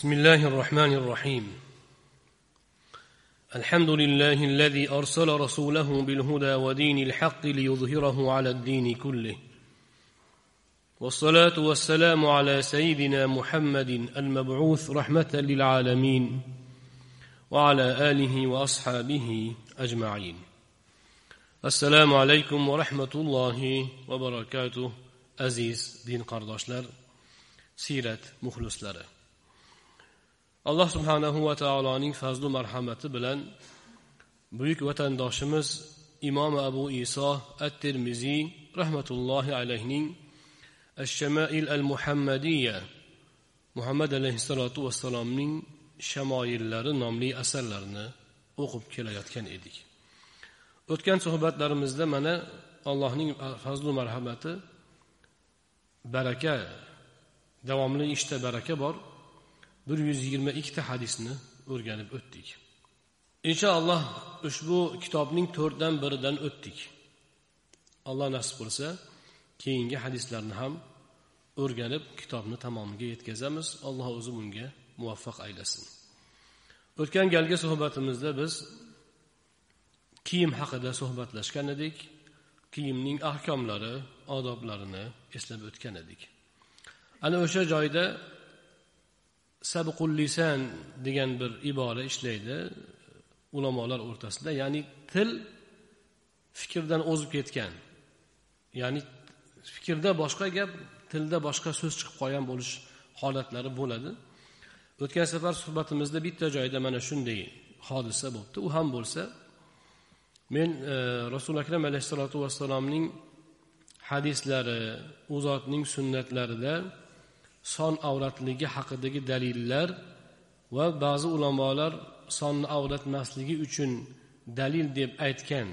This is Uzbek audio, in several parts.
بسم الله الرحمن الرحيم. الحمد لله الذي أرسل رسوله بالهدى ودين الحق ليظهره على الدين كله. والصلاة والسلام على سيدنا محمد المبعوث رحمة للعالمين وعلى آله وأصحابه أجمعين. السلام عليكم ورحمة الله وبركاته aziz din qardoshlar siyrat muxlislari alloh subhanahu va taoloning fazlu marhamati bilan buyuk vatandoshimiz imom abu iso at termiziy rahmatullohi alayhning ashshamail al muhammadiya muhammad alayhissalotu vassalomning shamoyillari nomli asarlarini o'qib kelayotgan edik. O'tgan suhbatlarimizda mana allohning fazlu marhamati baraka davomli ishda baraka bor. Bir yuz yigirma ikkita hadisni o'rganib o'tdik. Inshaalloh ushbu kitobning to'rtdan biridan o'tdik. Alloh nasib qilsa keyingi hadislarni ham o'rganib kitobni tamomiga yetkazamiz. Alloh o'zi bunga muvaffaq aylasin. O'tgan galgi suhbatimizda biz kiyim haqida suhbatlashgan edik. Kiyimning ahkomlari odoblarini eslab o'tgan edik. Ana o'sha joyda sabqul lisan degan bir ibora ishlaydi ulamolar o'rtasida. Ya'ni til fikrdan o'zib ketgan. Ya'ni fikrda boshqa gap tilda boshqa so'z chiqib qolgan bo'lish holatlari bo'ladi. O'tgan safar suhbatimizda bitta joyda mana shunday hodisa bo'libdi. U ham bo'lsa men e, rasuli akram alayhissalotu vassalomning hadislari u zotning sunnatlarida son avratligi haqidagi dalillar va ba'zi ulamolar sonni avratmasligi uchun dalil deb aytgan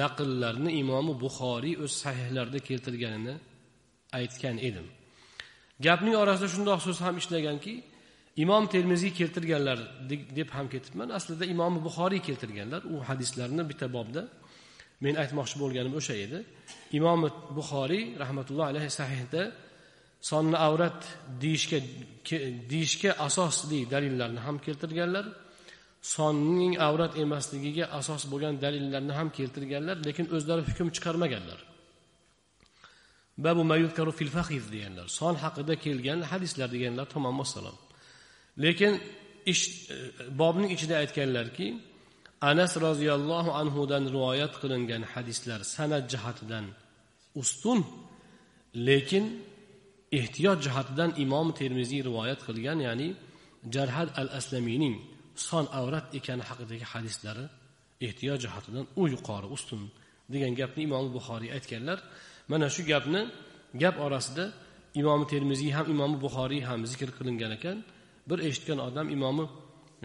naqllarni imomi buxoriy o'z sahihlarida keltirganini aytgan edim. Gapning orasida shundoq so'z ham ishlaganki imom termiziy keltirganlar deb ham ketibman. Aslida imomi buxoriy keltirganlar u hadislarni bitta bobda men aytmoqchi bo'lganim o'sha edi. Imom buxoriy rahmatulloh alayhi sahihda sonni avrat deyishga deyishga asosli dalillarni ham keltirganlar sonning avrat emasligiga asos bo'lgan dalillarni ham keltirganlar lekin o'zlari hukm chiqarmaganlar. Babu mayutkaru fil fahiz deganlar son haqida kelgan hadislar deganlar tamom vassalom. Lekin ish e, bobning ichida aytganlarki anas roziyallohu anhudan rivoyat qilingan hadislar san'at jihatidan ustun lekin ehtiyot jihatidan imom termiziy rivoyat qilgan ya'ni jarhad al aslamiyning son avrat ekani haqidagi hadislari ehtiyot jihatidan u yuqori ustun degan gapni imom buxoriy aytganlar. Mana shu gapni gap orasida imomi termiziy ham imomi buxoriy ham zikr qilingan ekan. Bir eshitgan odam imomi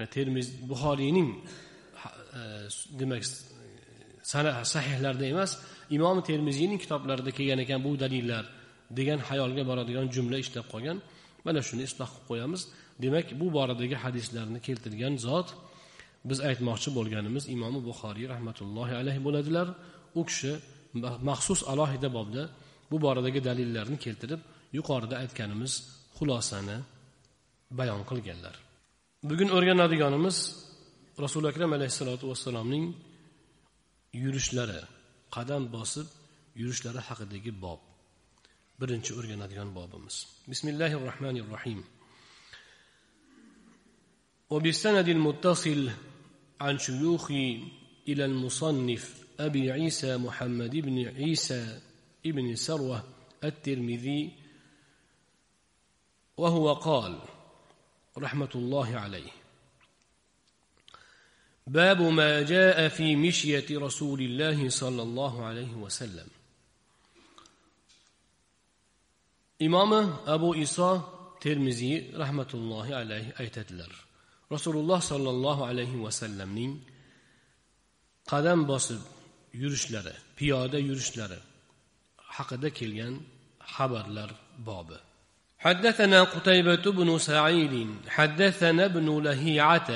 e, termiz buxoriyning e, demak sahihlarda emas imomi termiziyning kitoblarida kelgan ekan bu dalillar. Degan xayolga boradigan jumla ishlab qolgan. Mana shuni isloh qilib qo'yamiz. Demak bu boradagi hadislarni keltirgan zot biz aytmoqchi bo'lganimiz imomi buxoriy rahmatullohi alayhi bo'ladilar. U kishi maxsus alohida bobda bu boradagi dalillarni keltirib yuqorida aytganimiz xulosani bayon qilganlar. Bugun o'rganadiganimiz rasuli akram alayhissalotu vassalomning yurishlari qadam bosib yurishlari haqidagi bob. Birinchi o'rganadigan bobimiz. Bismillahi rohmanir rohim وبالسند المتصل عن شيوخي إلى المصنف أبي عيسى محمد بن عيسى ابن سروة الترمذي وهو قال رحمة الله عليه باب ما جاء في مشية رسول الله صلى الله عليه وسلم imomi abu iso termiziy rahmatullohi alayhi aytadilar rasululloh sollallohu alayhi vasallamning qadam bosib yurishlari piyoda yurishlari haqida kelgan xabarlar bobi حدثنا قتيبة بن سعيد حدثنا ابن لهيعة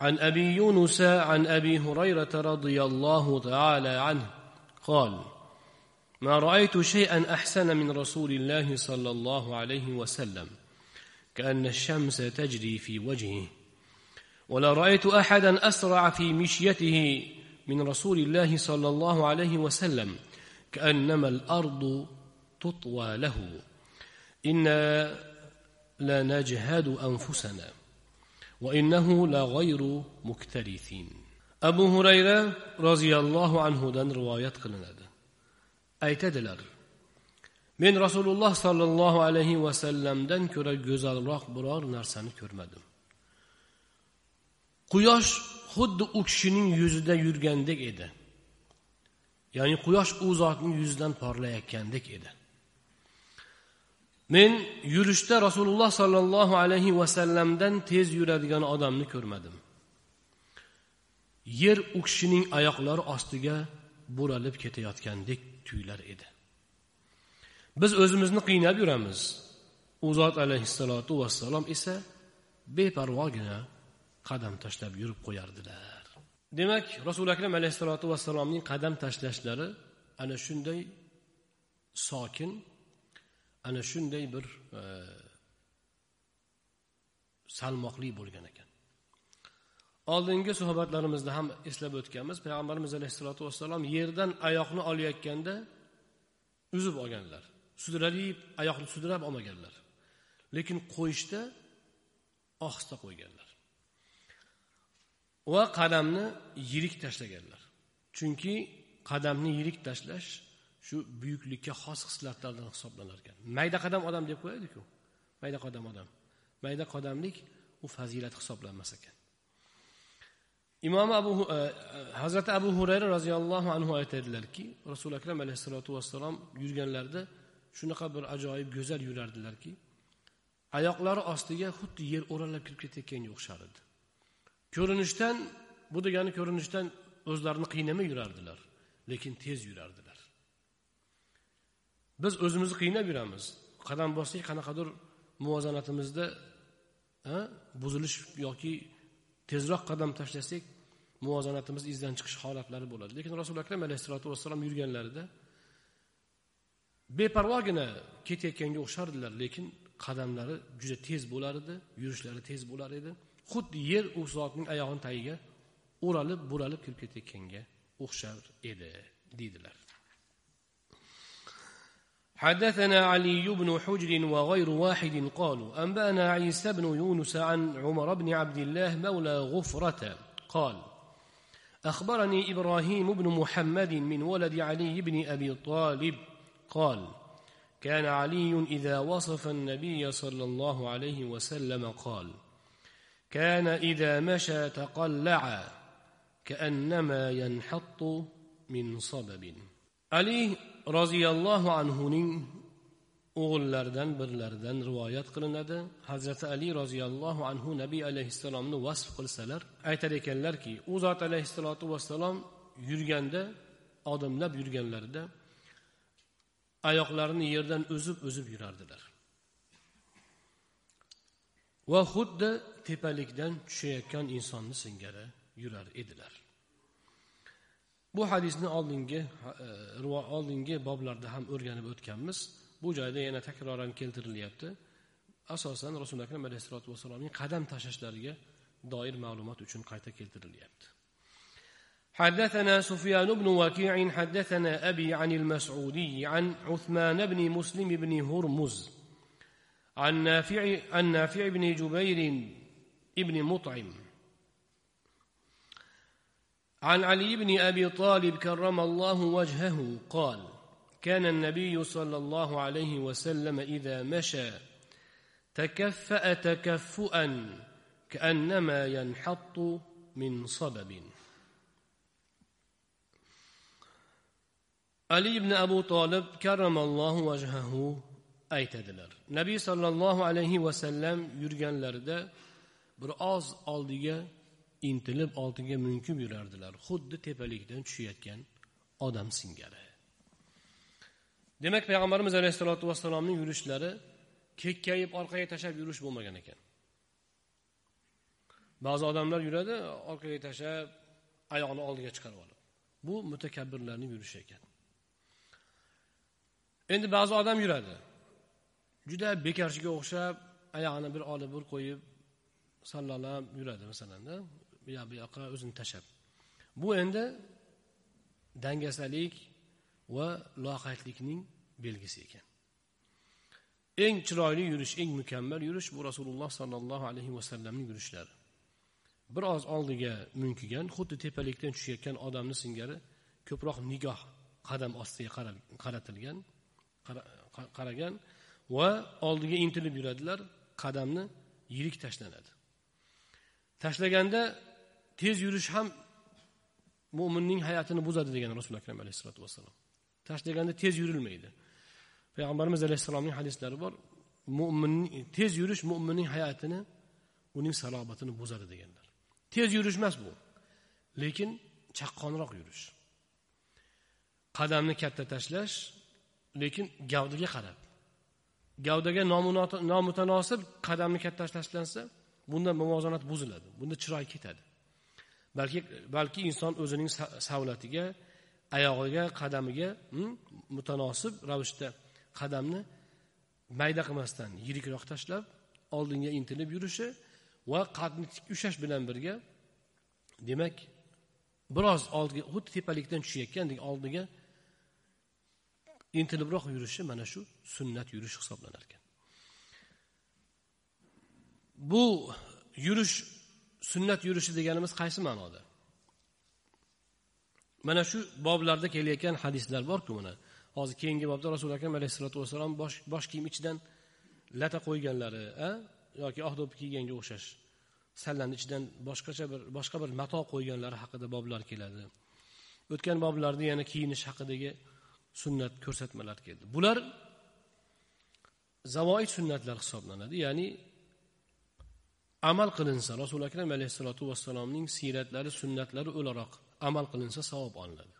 عن أبي يونس عن أبي هريرة رضي الله تعالى عنه قال ما رأيت شيئا أحسن من رسول الله صلى الله عليه وسلم كأن الشمس تجري في وجهه. ولا رأيت أحدا أسرع في مشيته من رسول الله صلى الله عليه وسلم كأنما الأرض تطوى له. إنا لنجهد أنفسنا وإنه لغير مكترثين. أبو هريرة رضي الله عنه دان رواية قلنا. Aytadilar. Men rasululloh sollallohu alayhi vasallamdan ko'ra go'zalroq biror narsani ko'rmadim. Quyosh xuddi u kishining yuzida yurgandek edi. Ya'ni quyosh u zotning yuzidan porlayotgandek edi. Men yurishda rasululloh sollallohu alayhi vasallamdan tez yuradigan odamni ko'rmadim. Yer u kishining oyoqlari ostiga buralib ketayotgandek tuyular edi. Biz o'zimizni qiynab yuramiz. U zot alayhissalotu vassalom esa beparvogina qadam tashlab yurib qo'yardilar. Demak rasuli akram alayhissalotu vassalomning qadam tashlashlari ana shunday sokin ana shunday bir e, salmoqli bo'lgan ekan. Oldingi suhbatlarimizda ham eslab o'tganmiz. Payg'ambarimiz alayhissalotu vassalom yerdan oyoqni olayotganda uzib olganlar. Sudralib oyoqni sudrab olmaganlar. Lekin qo'yishda ohista qo'yganlar. Va qadamni yirik tashlaganlar. Chunki qadamni yirik tashlash shu buyuklikka xos xislatlardan hisoblanar ekan mayda qadam odam deb qo'yadiku mayda qadam odam. Mayda qadamlik u fazilat hisoblanmas ekan. Imom abu e, e hazrati abu hurayra roziyallohu anhu aytadilarki rasuli akram alayhissalotu vassalom yurganlarida shunaqa bir ajoyib go'zal yurardilarki oyoqlari ostiga xuddi yer o'ralab kirib ketayotganga o'xshar edi ko'rinishdan bu degani ko'rinishdan o'zlarini qiynamay yurardilar lekin tez yurardilar biz o'zimizni qiynab yuramiz qadam bossak qanaqadir muvozanatimizda buzilish yoki tezroq qadam tashlasak muvozanatimiz izdan chiqish holatlari bo'ladi lekin rasuli akram alayhissalotu vassalom yurganlarida beparvogina ketayotganga o'xshardilar lekin qadamlari juda tez bo'lar edi yurishlari tez bo'lar edi xuddi yer u zotning oyog'ini tagiga o'ralib buralib kirib ketayotganga o'xshar edi deydilar حدثنا علي بن حجر وغير واحد قالوا أنبأنا عيسى بن يونس عن عمر بن عبد الله مولى غفرة قال أخبرني إبراهيم بن محمد من ولد علي بن أبي طالب قال كان علي إذا وصف النبي صلى الله عليه وسلم قال كان إذا مشى تقلع كأنما ينحط من صبب. علي رضي الله عنه o'g'illaridan birlaridan rivoyat qilinadi. Hazrati ali roziyallohu anhu nabiy alayhissalomni vasf qilsalar aytar ekanlarki u zot alayhissalotu vassalom yurganda odimlab yurganlarida oyoqlarini yerdan uzib uzib yurardilar. Va xuddi tepalikdan tushayotgan insonni singari yurar edilar. Bu hadisni oldingi e, oldingi boblarda ham o'rganib o'tganmiz. Bu joyda yana takroran keltirilyapti asosan rasuli akram alayhissalotu vassalomning qadam tashlashlariga doir ma'lumot uchun qayta keltirilyapti حدثنا سفيان بن وكيع حدثنا أبي عن المسعودي عن عثمان بن مسلم بن هرمز عن نافع, عن نافع بن جبير بن مطعم عن علي بن أبي طالب كرم الله وجهه قال كان النبي صلى الله عليه وسلم إذا مشى تكفأ تكفؤا كأنما ينحط من صبب ali ibn abu tolib karramallohu vajhahu aytadilar nabiy sollallohu alayhi vasallam yurganlarida bir oz oldiga intilib oldiga munkib yurardilar xuddi tepalikdan tushayotgan odam singari demak payg'ambarimiz alayhissalotu vassalomning yurishlari kekkayib orqaga tashlab yurish bo'lmagan ekan. Ba'zi odamlar yuradi orqaga tashlab oyog'ini oldiga chiqarib oladi bu mutakabbirlarning yurishi ekan. Endi ba'zi odam yuradi. Juda bekarchiga o'xshab oyog'ini bir olib bir qo'yib sallalab yuradi masalanda bu yoq bu yoqqa o'zini tashlab. Bu endi dangasalik va loqaydlikning belgisi ekan. Eng chiroyli yurish eng mukammal yurish bu rasululloh sollallohu alayhi vasallamning yurishlari. Biroz oldiga munkigan xuddi tepalikdan tushayotgan odamni singari ko'proq nigoh qadam ostiga qaratilgan qaragan va oldiga intilib yuradilar qadamni yirik tashlanadi. Tashlaganda tez yurish ham mo'minning hayotini buzadi degan rasuli akram alayhissalotu vassalom. Tashlaganda tez yurilmaydi. Payg'ambarimiz alayhissalomning hadislari bor. Mo'minning tez yurish mo'minning hayotini uning salobatini buzadi deganlar. Tez yurish emas bu. Lekin chaqqonroq yurish. Qadamni katta tashlash lekin gavdaga qarab. Gavdaga nomutanosib qadamni katta tashlansa bunda muvozanat buziladi bunda chiroy ketadi. Balki balki inson o'zining savlatiga oyog'iga qadamiga hmm, mutanosib ravishda qadamni mayda qilmasdan yirikroq tashlab oldinga intilib yurishi va qadni tik ushlash bilan birga demak biroz oldiga xuddi tepalikdan tushayotgandek oldiga intilibroq yurishi mana shu sunnat yurish hisoblanar ekan bu yurish sunnat yurishi deganimiz qaysi ma'noda? Mana shu boblarda kelayotgan hadislar borku mana. Hozir keyingi bobda rasuli akram alayhissalotu vassalom bosh bosh kiyim ichidan lata qo'yganlari yoki oq do'ppi kiyganga o'xshash. Sallani ichidan boshqacha bir boshqa bir mato qo'yganlari haqida boblar keladi. O'tgan boblarda yana kiyinish haqidagi sunnat ko'rsatmalar keldi. Bular zavoid sunnatlar hisoblanadi. Ya'ni amal qilinsa rasuli akram alayhissalotu vassalomning siyratlari sunnatlari o'laroq amal qilinsa savob olinadi.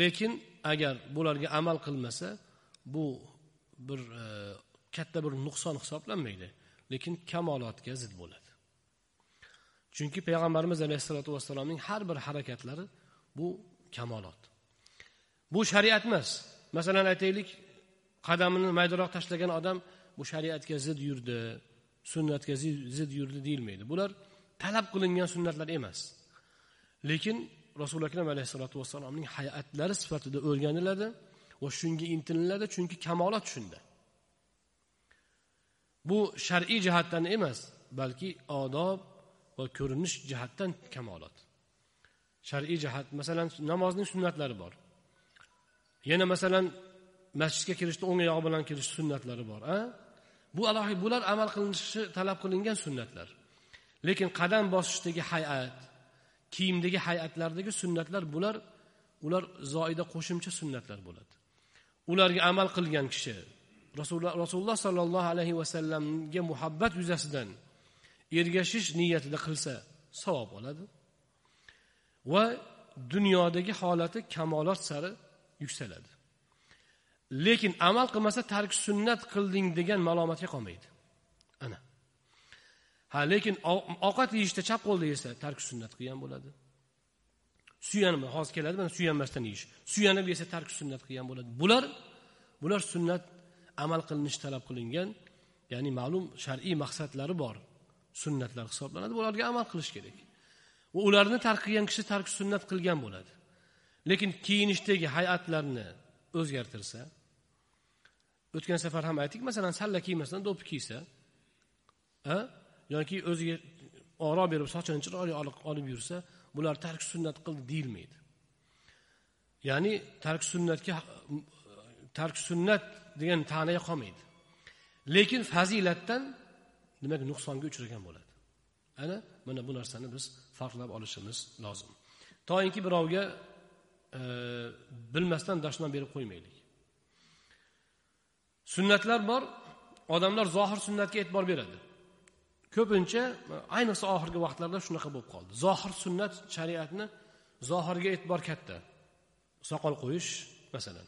Lekin agar bularga amal qilmasa bu bir e, katta bir nuqson hisoblanmaydi lekin kamolotga zid bo'ladi. Chunki payg'ambarimiz alayhissalotu vassalomning har bir harakatlari bu kamolot. Bu shariat emas. Masalan aytaylik qadamini maydaroq tashlagan odam bu shariatga zid yurdi sunnatga zid yurdi deyilmaydi. Bular talab qilingan sunnatlar emas. Lekin rasuli akram alayhissalotu vassalomning hayatlari sifatida o'rganiladi va shunga intililadi chunki kamolot shunda. Bu shar'iy jihatdan emas balki odob va ko'rinish jihatdan kamolot. Shar'iy jihat masalan namozning sunnatlari bor. Yana masalan masjidga kirishda o'ng oyog'i bilan kirish sunnatlari bor a? Bu alohida bular amal qilinishi talab qilingan sunnatlar. Lekin qadam bosishdagi hay'at kiyimdagi hay'atlardagi sunnatlar bular ular zoida qo'shimcha sunnatlar bo'ladi. Ularga amal qilgan kishi rasululloh sollallohu alayhi vasallamga muhabbat yuzasidan ergashish niyatida qilsa savob oladi. Va dunyodagi holati kamolot sari yuksaladi. Lekin amal qilmasa tark sunnat qilding degan malomatga qolmaydi. Ha lekin ovqat yeyishda chap qo'lda yesa tark sunnat qilgan bo'ladi. Suyanib hozir keladi mana suyanmasdan yeyish. Suyanib yesa tark sunnat qilgan bo'ladi. Bular bular sunnat amal qilinishi talab qilingan ya'ni ma'lum shar'iy maqsadlari bor. Sunnatlar hisoblanadi bularga amal qilish kerak. Va ularni tark qilgan kishi tark sunnat qilgan bo'ladi. Lekin kiyinishdagi hay'atlarni o'zgartirsa o'tgan safar ham aytdik masalan salla kiymasdan do'ppi kiysa yoki o'ziga oro berib sochini chiroyli olib yursa bular tark sunnat qildi deyilmaydi. Ya'ni tark sunnatga tark sunnat degan ta'naga qolmaydi. Lekin fazilatdan demak nuqsonga uchragan bo'ladi. Ana mana bu narsani biz farqlab olishimiz lozim. Toinki birovga e, bilmasdan dashnom berib qo'ymaylik. Sunnatlar bor odamlar zohir sunnatga e'tibor beradi. Ko'pincha ayniqsa oxirgi vaqtlarda shunaqa bo'lib qoldi. Zohir sunnat shariatni zohirga e'tibor katta. Soqol qo'yish masalan.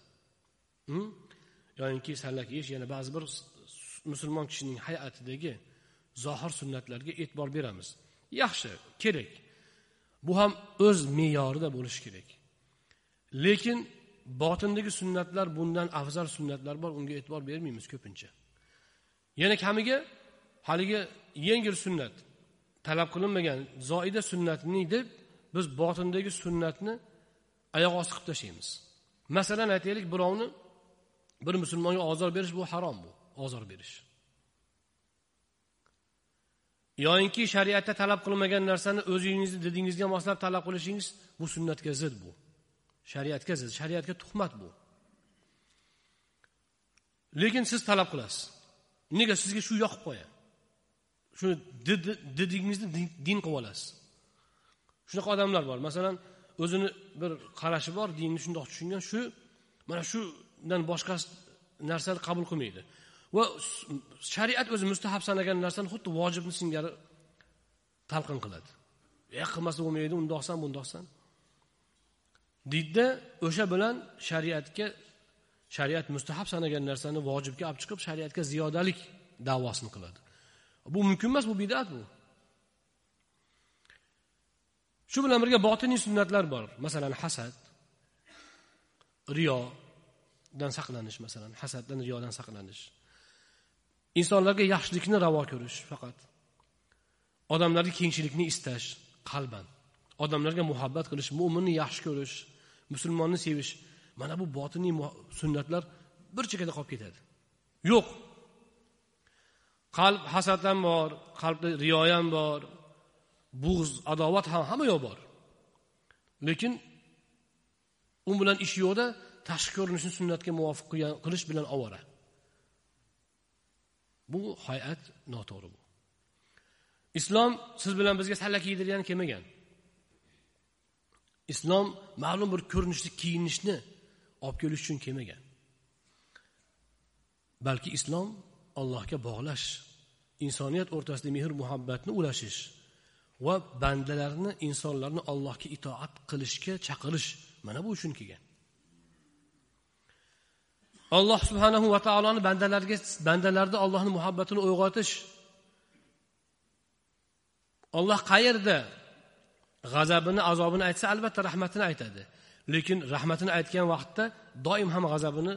Hm? Yoyinki salla kiyish yana ba'zi bir musulmon kishining hay'atidagi zohir sunnatlarga e'tibor beramiz. Yaxshi kerak. Bu ham o'z me'yorida bo'lishi kerak. Lekin botindagi sunnatlar bundan afzal sunnatlar bor unga e'tibor bermaymiz ko'pincha. Yana kamiga haligi yengil sunnat talab qilinmagan zoida sunnatni deb biz botindagi sunnatni oyoq osti qilib tashlaymiz. Masalan aytaylik birovni bir musulmonga ozor berish bu harom bu ozor berish. Yoyinki shariatda talab qilinmagan narsani o'zingizni didingizga moslab talab qilishingiz bu sunnatga zid bu. Shariatga zid shariatga tuhmat bu. Lekin siz talab qilasiz. Nega sizga shu yoqib qo'yadi shuni didingizni din qilib olasiz. Shunaqa odamlar bor. Masalan o'zini bir qarashi bor dinni shundoq tushungan shu mana shundan boshqa narsani qabul qilmaydi. Va shariat o'zi mustahab sanagan narsani xuddi vojibni singari talqin qiladi. E qilmasa bo'lmaydi undoqsan bundoqsan. Deydida o'sha bilan shariatga shariat mustahab sanagan narsani vojibga olib chiqib shariatga ziyodalik davosini qiladi. Bu mumkin emas bu bidat bu. Shu bilan birga botiniy sunnatlar bor. Masalan hasad riyodan saqlanish masalan hasaddan riyodan saqlanish. Insonlarga yaxshilikni ravo ko'rish faqat. Odamlarga kengchilikni istash qalban. Odamlarga muhabbat qilish mo'minni yaxshi ko'rish musulmonni sevish. Mana bu botiniy sunnatlar bir chekkada qolib ketadi. Yo'q. Qalb hasad ham bor qalbda riyo ham bor bug'z adovat ham hamma yoq bor. Lekin u bilan ish yo'qda tashqi ko'rinishni sunnatga muvofiq qilish bilan ovora. Bu hay'at noto'g'ri bu. Islom siz bilan bizga salla kiydirgani kelmagan. Islom ma'lum bir ko'rinishda kiyinishni olib kelish uchun kelmagan. Balki islom allohga bog'lash insoniyat o'rtasida mehr muhabbatni ulashish va bandalarni insonlarni allohga itoat qilishga chaqirish mana bu uchun kelgan. Alloh subhanahu va taoloni bandalarga bandalarda allohni muhabbatini uyg'otish. Olloh qayerda g'azabini azobini aytsa albatta rahmatini aytadi. Lekin rahmatini aytgan vaqtda doim ham g'azabini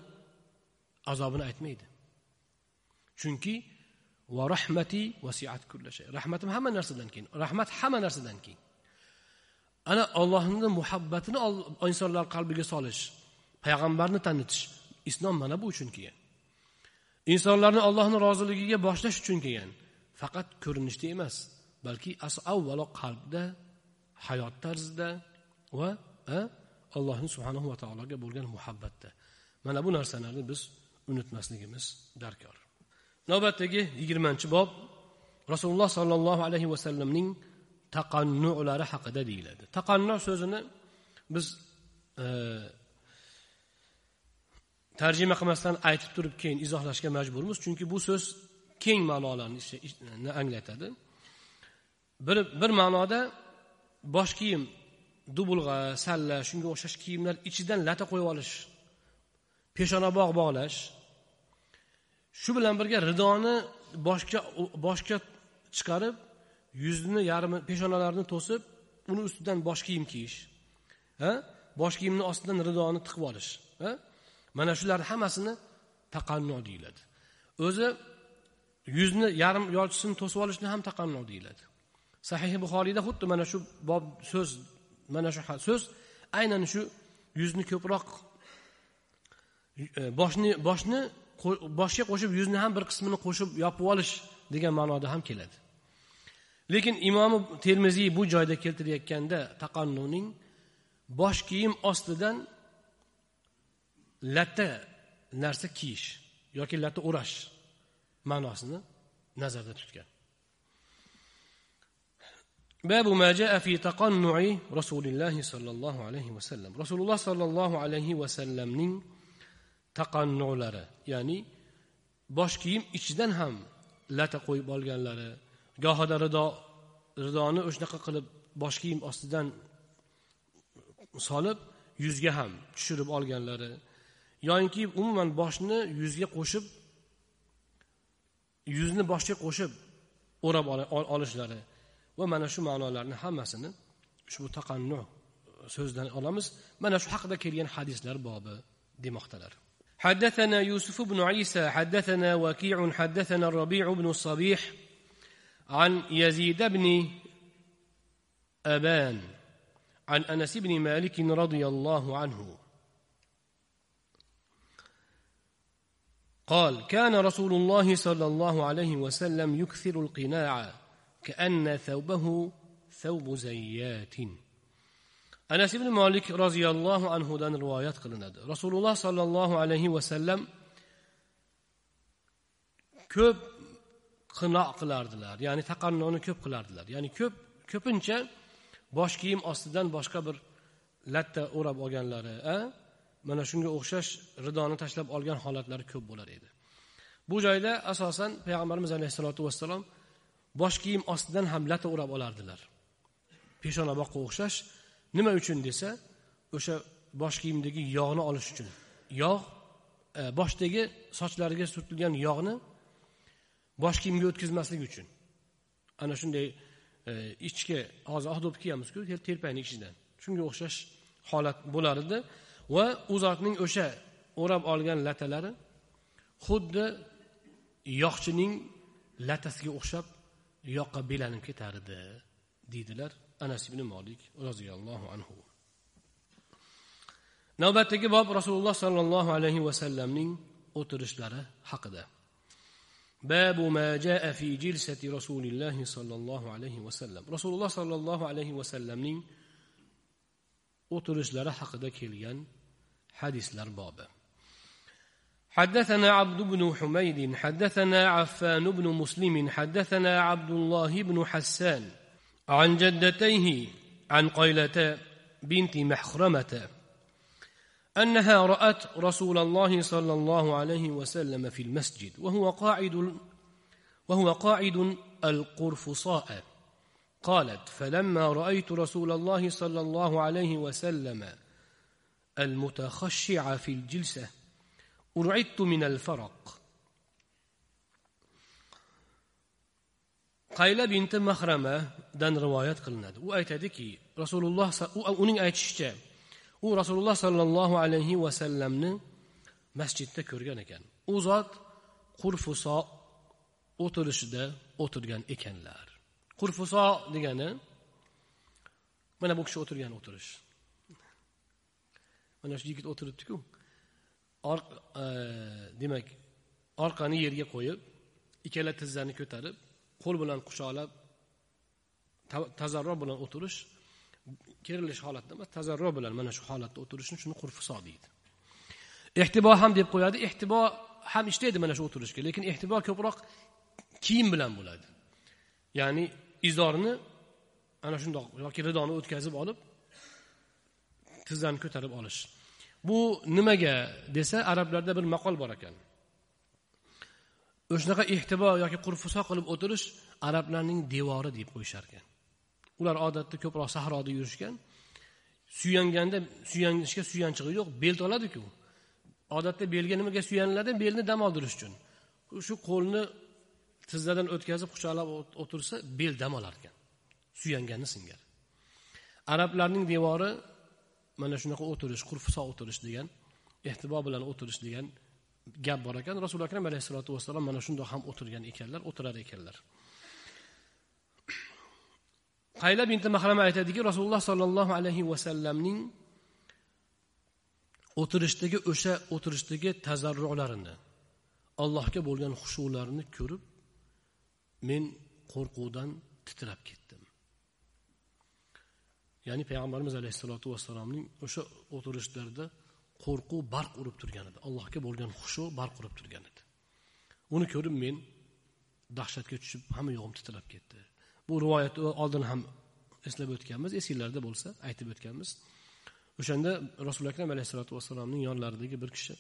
azobini aytmaydi. Chunki va rahmati vasiat kullashay rahmatim hamma narsadan keyin rahmat hamma narsadan keyin. Ana ollohni muhabbatini insonlar qalbiga solish payg'ambarni tanitish islom mana bu uchun kelgan. Insonlarni allohni roziligiga boshlash uchun kelgan. Faqat ko'rinishda emas balki avvalo qalbda hayot tarzida va allohni subhanahu va taologa bo'lgan muhabbatda. Mana bu narsalarni biz unutmasligimiz darkor. Navbatdagi yigirmanchi bob rasululloh sollallohu alayhi vasallamning taqannulari haqida deyiladi. Taqannu so'zini biz e, tarjima qilmasdan aytib turib keyin izohlashga majburmiz. Chunki bu so'z keng ma'nolarni anglatadi. Bir bir ma'noda bosh kiyim dubulg'a salla shunga o'xshash kiyimlar ichidan lata qo'yib olish peshonabog' bog'lash shu bilan birga ridoni boshga boshga chiqarib yuzni yarmi peshonalarini to'sib uni ustidan bosh kiyim kiyish ha? Bosh kiyimni ostidan ridoni tiqib olish ha? Mana shularni hammasini taqannu deyiladi. O'zi yuzni yarim yolchisini to'sib olishni ham taqannu deyiladi. Sahihi buxoriyda xuddi mana shu bob so'z mana shu so'z aynan shu yuzni ko'proq e, boshni boshni boshga qo'shib yuzni ham bir qismini qo'shib yopib olish degan ma'noda ham keladi lekin imomi termiziy bu joyda keltirayotganda taqannuning bosh kiyim ostidan latta narsa kiyish yoki latta o'rash ma'nosini nazarda tutgan باب ما جاء في تقنع رسول الله صلى الله عليه وسلم رسول الله صلى الله عليه وسلمning taqannulari ya'ni bosh kiyim ichidan ham lata qo'yib olganlari gohida rido ridoni o'shanaqa qilib bosh kiyim ostidan solib yuzga ham tushirib olganlari yoyinki umuman boshni yuzga qo'shib yuzni boshga qo'shib o'rab olishlari va mana shu ma'nolarni hammasini ushbu taqannu so'zdan olamiz. Mana shu haqida kelgan hadislar bobi demoqdalar. حدثنا يوسف بن عيسى حدثنا وكيع حدثنا الربيع بن الصبيح عن يزيد بن أبان عن أنس بن مالك رضي الله عنه. قال كان رسول الله صلى الله عليه وسلم يكثر القناع كأن ثوبه ثوب زيات. Anas ibn molik roziyallohu anhudan rivoyat qilinadi. Rasululloh sollallohu alayhi vasallam ko'p qino qilardilar ya'ni taqannoni ko'p qilardilar. Ya'ni ko'p ko'pincha bosh kiyim ostidan boshqa bir latta o'rab olganlari mana shunga o'xshash ridoni tashlab olgan holatlari ko'p bo'lar edi. Bu joyda asosan payg'ambarimiz alayhissalotu vassalom bosh kiyim ostidan ham latta o'rab olardilar. Peshonaboqqa o'xshash nima uchun desa o'sha bosh kiyimdagi yog'ni olish uchun. Yog' e, boshdagi sochlariga surtilgan yog'ni bosh kiyimga o'tkazmaslik uchun. Ana shunday e, ichki hozir ohdobni kiyamizku telpakni ichidan shunga o'xshash holat bo'lar edi va u zotning o'sha o'rab olgan latalari xuddi yog'chining latasiga o'xshab yoqqa belanib ketar edi deydilar. Anas ibn molik roziyallohu anhu navbatdagi bob rasululloh sollallohu alayhi vasallamning o'tirishlari haqida babu ma jaa fi jilsati rasulillahi sollallohu alayhi vasallam rasululloh sollallohu alayhi vasallamning o'tirishlari haqida kelgan hadislar bobi حدثنا عبد بن حميد حدثنا عفان بن مسلم حدثنا عبد الله بن حسان عن جدتيه عن قيلة بنت محخرمة أنها رأت رسول الله صلى الله عليه وسلم في المسجد وهو قاعد وهو قاعد القرفصاء. قالت فلما رأيت رسول الله صلى الله عليه وسلم المتخشع في الجلسة أرعدت من الفرق. Qayla binti mahramadan rivoyat qilinadi. U aytadiki rasululloh uning aytishicha u rasululloh sollallohu alayhi vasallamni masjidda ko'rgan ekan. U zot qurfuso o'tirishida o'tirgan ekanlar. Qurfuso degani mana bu kishi o'tirgan o'tirish. Mana shu yigit o'tiribdiku. E, demak orqani yerga qo'yib ikkala tizzani ko'tarib qo'l bilan quchoqlab tazarro bilan o'tirish kerilish holatda emas tazarro bilan mana shu holatda o'tirishni shuni qurfiso deydi. Ehtibo ham deb qo'yadi ehtibo ham ishlaydi mana shu o'tirishga lekin ehtibo ko'proq kiyim bilan bo'ladi. Ya'ni izorni ana shundoq yoki ridoni o'tkazib olib tizzani ko'tarib olish. Bu nimaga desa arablarda bir maqol bor ekan. O'shanaqa ehtibo yoki qurfuso qilib o'tirish arablarning devori deb qo'yishar ekan. Ular odatda ko'proq sahroda yurishgan suyanganda suyanishga suyanchig'i yo'q bel oladiku. Odatda belga nimaga suyaniladi? Belni dam oldirish uchun. Shu qo'lni tizzadan o'tkazib quchoqlab o'tirsa bel dam olar ekan. Suyangani singar. Arablarning devori mana shunaqa o'tirish qurfuso o'tirish degan ehtibo bilan o'tirish degan gap bor ekan. Rasuli akram alayhissalotu vassalom mana shundoq ham o'tirgan ekanlar o'tirar ekanlar. Qayla binti mahrama aytadiki rasululloh sollallohu alayhi vasallamning o'tirishdagi o'sha o'tirishdagi tazarrularini allohga bo'lgan xushularini ko'rib men qo'rquvdan titrab ketdim. Ya'ni payg'ambarimiz alayhissalotu vassalomning o'sha o'tirishlarida qo'rquv barq urib turgan edi. Allohga bo'lgan xushu barq urib turgan edi. Uni ko'rib men dahshatga tushib hamma yog'im titrab ketdi. Bu rivoyatni oldin ham eslab o'tganmiz esinglarda bo'lsa aytib o'tganmiz. O'shanda rasuli akram alayhissalotu vassalomning yonlaridagi bir kishi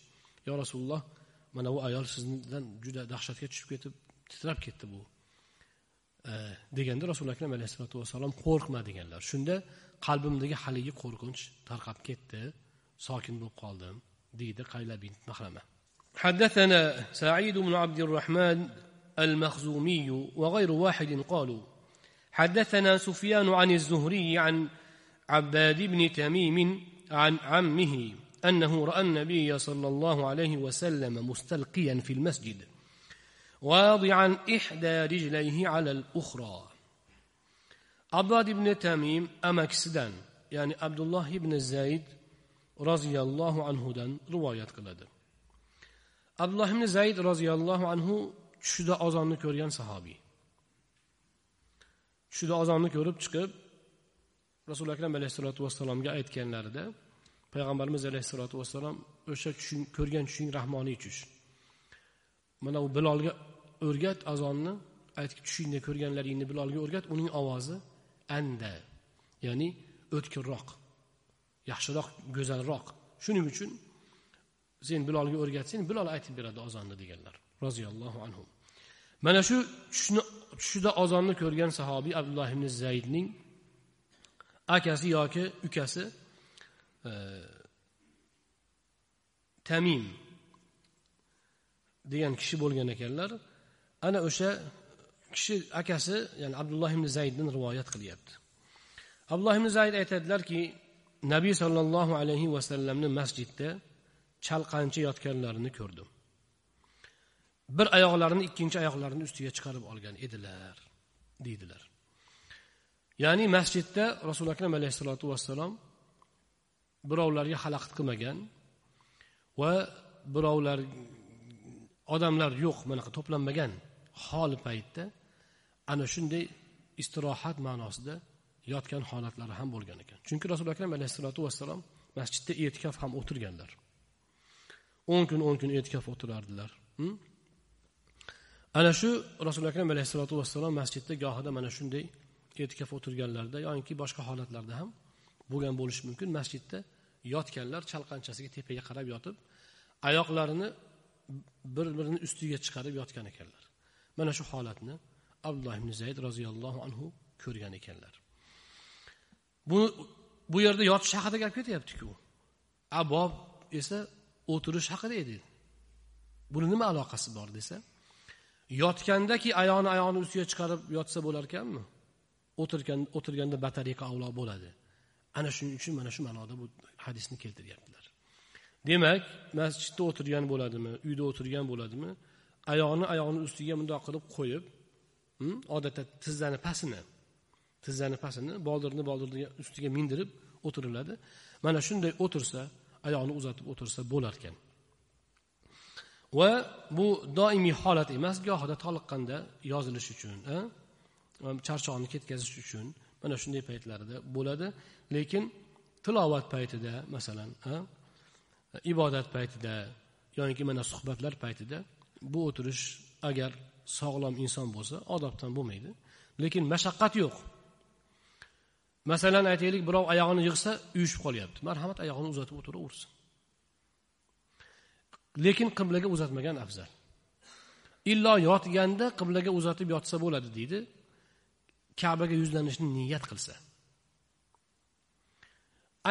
yo rasululloh mana bu ayol sizdan juda dahshatga tushib ketib titrab ketdi bu. E, deganda rasuli akram alayhissalotu vassalom qo'rqma deganlar. Shunda qalbimdagi haligi qo'rqinch tarqab ketdi. Sokin bo'lib qoldim deydi qayla bint mahrama حدثنا سعيد بن عبد الرحمن المخزومي وغير واحد قالوا حدثنا سفيان عن الزهري عن عباد بن تميم عن عمه أنه رأى النبي صلى الله عليه وسلم مستلقيا في المسجد واضعا إحدى رجليه على الأخرى. abbod ibn tamim amakisidan ya'ni abdulloh ibn zayd roziyallohu anhudan rivoyat qiladi. Abdulloh ibn zayd roziyallohu anhu tushida ozonni ko'rgan sahobiy. Tushida ozonni ko'rib chiqib rasuli akram alayhissalotu vassalomga aytganlarida payg'ambarimiz alayhissalotu vassalom o'sha tushing ko'rgan tushing rahmoniy tush. Mana u bilolga o'rgat azonni aytki tushingda ko'rganlaringni bilolga o'rgat uning ovozi anda ya'ni o'tkirroq. Yaxshiroq go'zalroq. Shuning uchun sen bilolga o'rgatsang bilol aytib beradi ozonni deganlar. Roziyallohu anhu. Mana shu tushni tushida ozonni ko'rgan sahobiy abdulloh ibn zaydning akasi yoki ukasi e, tamim degan kishi bo'lgan ekanlar. Ana o'sha kishi akasi ya'ni abdulloh ibn zayddan rivoyat qilyapti. Abdulloh ibn zayd aytadilarki nabiy sollallohu alayhi vasallamni masjidda chalqancha yotganlarini ko'rdim. Bir oyoqlarini ikkinchi oyoqlarini ustiga chiqarib olgan edilar deydilar. Ya'ni masjidda rasuli akram alayhissalotu vassalom birovlarga xalaqit qilmagan va birovlar odamlar yo'q bunaqa to'planmagan holi paytda ana shunday istirohat ma'nosida yotgan holatlari ham bo'lgan ekan. Chunki rasuli akram alayhissalotu vassalom masjidda e'tikof ham o'tirganlar. o'n kun o'n kun e'tikof o'tirardilar. Ana shu rasuli akram alayhissalotu vassalom masjidda gohida mana shunday e'tikof o'tirganlarida yoki boshqa holatlarda ham bo'lgan bo'lishi mumkin. Masjidda yotganlar chalqanchasiga tepaga qarab yotib oyoqlarini bir birini ustiga chiqarib yotgan ekanlar. Mana shu holatni abdulloh ibn zayd roziyallohu anhu ko'rgan ekanlar. Buni bu yerda yotish haqida gap ketyaptiku. Abob esa o'tirish haqida edi. Buni nima aloqasi bor desa yotgandaki oyog'ini oyog'ini ustiga chiqarib yotsa bo'lar ekanmi o'tirgan o'tirganda batareyka avlo bo'ladi. Ana shuning uchun mana shu ma'noda bu hadisni keltiryaptilar. Demak masjidda o'tirgan bo'ladimi uyda o'tirgan bo'ladimi oyog'ini oyog'ini ustiga bundoq qilib qo'yib odatda tizzani pastini tizzani pastini boldirni boldirni ustiga mindirib o'tiriladi. Mana shunday o'tirsa oyoqni uzatib o'tirsa bo'lar ekan va bu doimiy holat emas gohida toliqqanda yozilish uchun charchoqni ketkazish uchun mana shunday paytlarida bo'ladi. Lekin tilovat paytida masalan ibodat paytida yoki mana suhbatlar paytida bu o'tirish agar sog'lom inson bo'lsa odobdan bo'lmaydi. Lekin mashaqqat yo'q. Masalan aytaylik birov oyog'ini yig'sa uyushib qolyapti. Marhamat oyog'ini uzatib o'tiraversin. Lekin qiblaga uzatmagan afzal. Illo yotganda qiblaga uzatib yotsa bo'ladi deydi. Kabaga yuzlanishni niyat qilsa.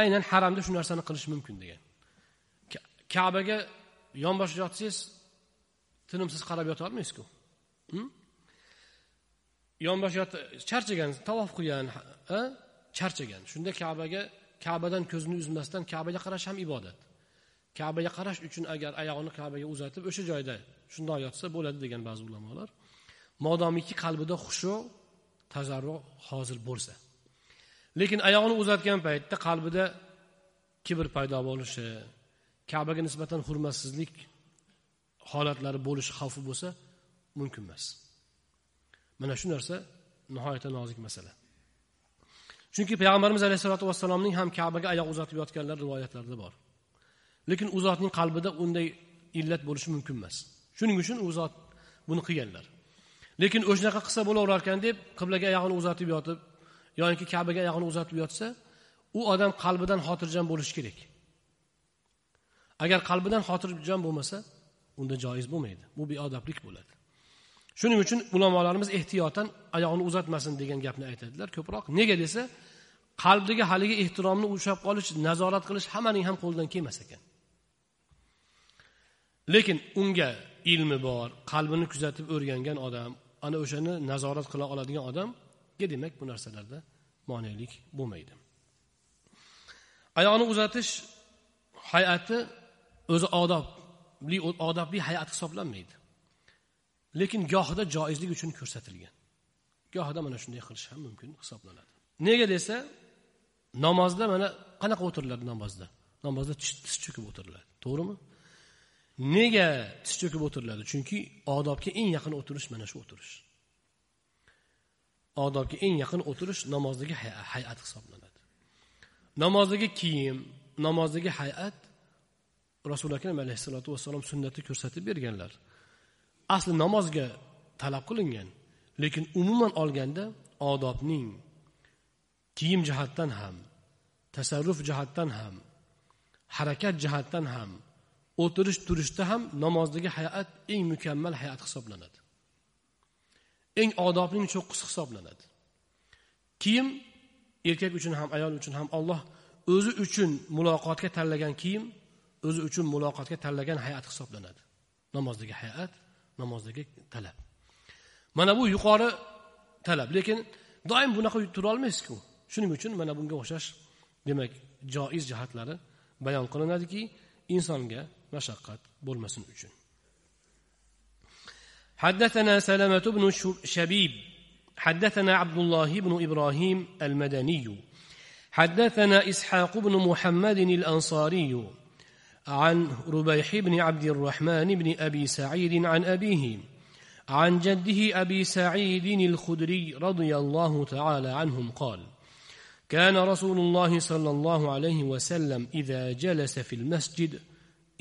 Aynan haramda shu narsani qilish mumkin degan. Kabaga yonbosh yotsangiz tinimsiz qarab yota olmaysizku. Hm? Yonbosh yot charchagan tavof qilgan charchagan. Shunda kabaga kabadan ko'zini uzmasdan kabaga qarash ham ibodat. Kabaga qarash uchun agar oyog'ini kabaga uzatib o'sha joyda shundoq yotsa bo'ladi degan ba'zi ulamolar. Modomiki qalbida xushu tazarru hozir bo'lsa. Lekin oyog'ini uzatgan paytda qalbida kibr paydo bo'lishi kabaga nisbatan hurmatsizlik holatlari bo'lishi xavfi bo'lsa mumkin emas. Mana shu narsa nihoyatda nozik masala. Chunki payg'ambarimiz alayhissalotu vassalomning ham kabaga oyoq uzatib yotganlar rivoyatlarda bor. Lekin u zotning qalbida unday illat bo'lishi mumkin emas. Shuning uchun u zot buni qilganlar. Lekin o'shanaqa qilsa bo'laverarkan deb qiblaga oyog'ini uzatib yotib yoki kabaga oyog'ini uzatib yotsa u odam qalbidan xotirjam bo'lishi kerak. Agar qalbidan xotirjam bo'lmasa unda joiz bo'lmaydi. Bu beodoblik bo'ladi. Shuning uchun ulamolarimiz ehtiyotan oyog'ini uzatmasin degan gapni aytadilar. Ko'proq. Nega desa qalbdagi haligi ehtiromni ushlab qolish nazorat qilish hammaning ham qo'lidan kelmas ekan. Lekin unga ilmi bor qalbini kuzatib o'rgangan odam ana o'shani nazorat qila oladigan odamga demak bu narsalarda monelik bo'lmaydi. Oyoqni uzatish hay'ati o'zi odobli odobli hay'at hisoblanmaydi. Lekin gohida joizlik uchun ko'rsatilgan. Gohida mana shunday qilish ham mumkin hisoblanadi. Nega desa namozda mana qanaqa o'tiriladi namozda? Namozda tiz cho'kib o'tiriladi. To'g'rimi? Nega tiz cho'kib o'tiriladi? Chunki odobga eng yaqin o'tirish mana shu o'tirish. Odobga eng yaqin o'tirish namozdagi hay'at hisoblanadi. Namozdagi kiyim namozdagi hay'at rasuli akram alayhissalotu vassalom sunnati ko'rsatib berganlar. Asli namozga talab qilingan lekin umuman olganda odobning kiyim jihatdan ham tasarruf jihatdan ham harakat jihatdan ham o'tirish turishda ham namozdagi hay'at eng mukammal hay'at hisoblanadi. Eng odobning cho'qqisi hisoblanadi. Kiyim erkak uchun ham ayol uchun ham olloh o'zi uchun muloqotga tanlagan kiyim o'zi uchun muloqotga tanlagan hay'at hisoblanadi. Namozdagi hay'at namozdagi talab mana bu yuqori talab lekin doim bunaqa turolmaysizku shuning uchun mana bunga o'xshash demak joiz jihatlari bayon qilinadiki insonga mashaqqat bo'lmasin uchun حدثنا سلمة بن شبيب حدثنا عبد الله بن إبراهيم المدني حدثنا إسحاق بن محمد الأنصاري عن ربيح بن عبد الرحمن بن أبي سعيد عن أبيه عن جده أبي سعيد الخدري رضي الله تعالى عنهم قال كان رسول الله صلى الله عليه وسلم إذا جلس في المسجد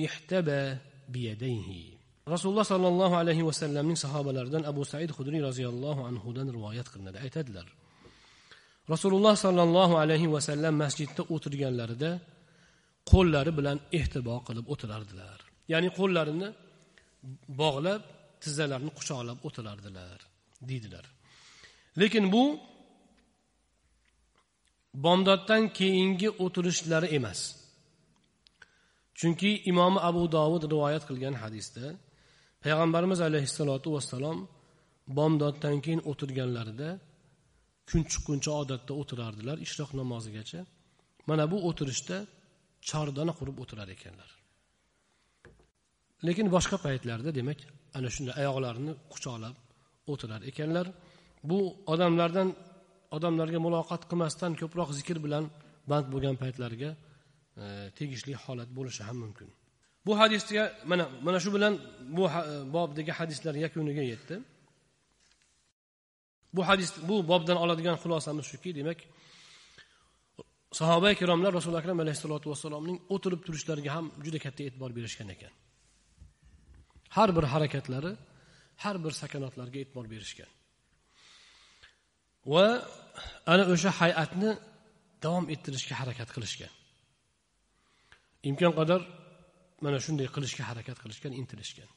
احتبى بيديه. رسول الله صلى الله عليه وسلم من صحابة الأردن أبو سعيد خدري رضي الله عنه دان رواية قرنة رسول الله صلى الله عليه وسلم مسجد تأوتر جان qo'llari bilan ehtibo qilib o'tirardilar. Ya'ni qo'llarini bog'lab tizzalarini quchoqlab o'tirardilar deydilar. Lekin bu bomdoddan keyingi o'tirishlari emas. Chunki imom abu dovud rivoyat qilgan hadisda payg'ambarimiz alayhissalotu vassalom bomdoddan keyin o'tirganlarida kun chiqquncha odatda o'tirardilar ishroq namozigacha. Mana bu o'tirishda chordana qurib o'tirar ekanlar. Lekin boshqa paytlarda demak ana shunday oyoqlarini quchoqlab o'tirar ekanlar. Bu odamlardan odamlarga muloqot qilmasdan ko'proq zikr bilan band bo'lgan paytlarga e, tegishli holat bo'lishi ham mumkin. Bu hadisga mana mana shu bilan bu e, bobdagi hadislar yakuniga yetdi. Bu hadis bu bobdan oladigan xulosamiz shuki demak sahoba ikromlar rasuli akram alayhissalotu vassalomning o'tirib turishlariga ham juda katta e'tibor berishgan ekan. Har bir harakatlari har bir sakanotlariga e'tibor berishgan. Va ana o'sha hay'atni davom ettirishga harakat qilishgan. Imkon qadar mana shunday qilishga harakat qilishgan intilishgan.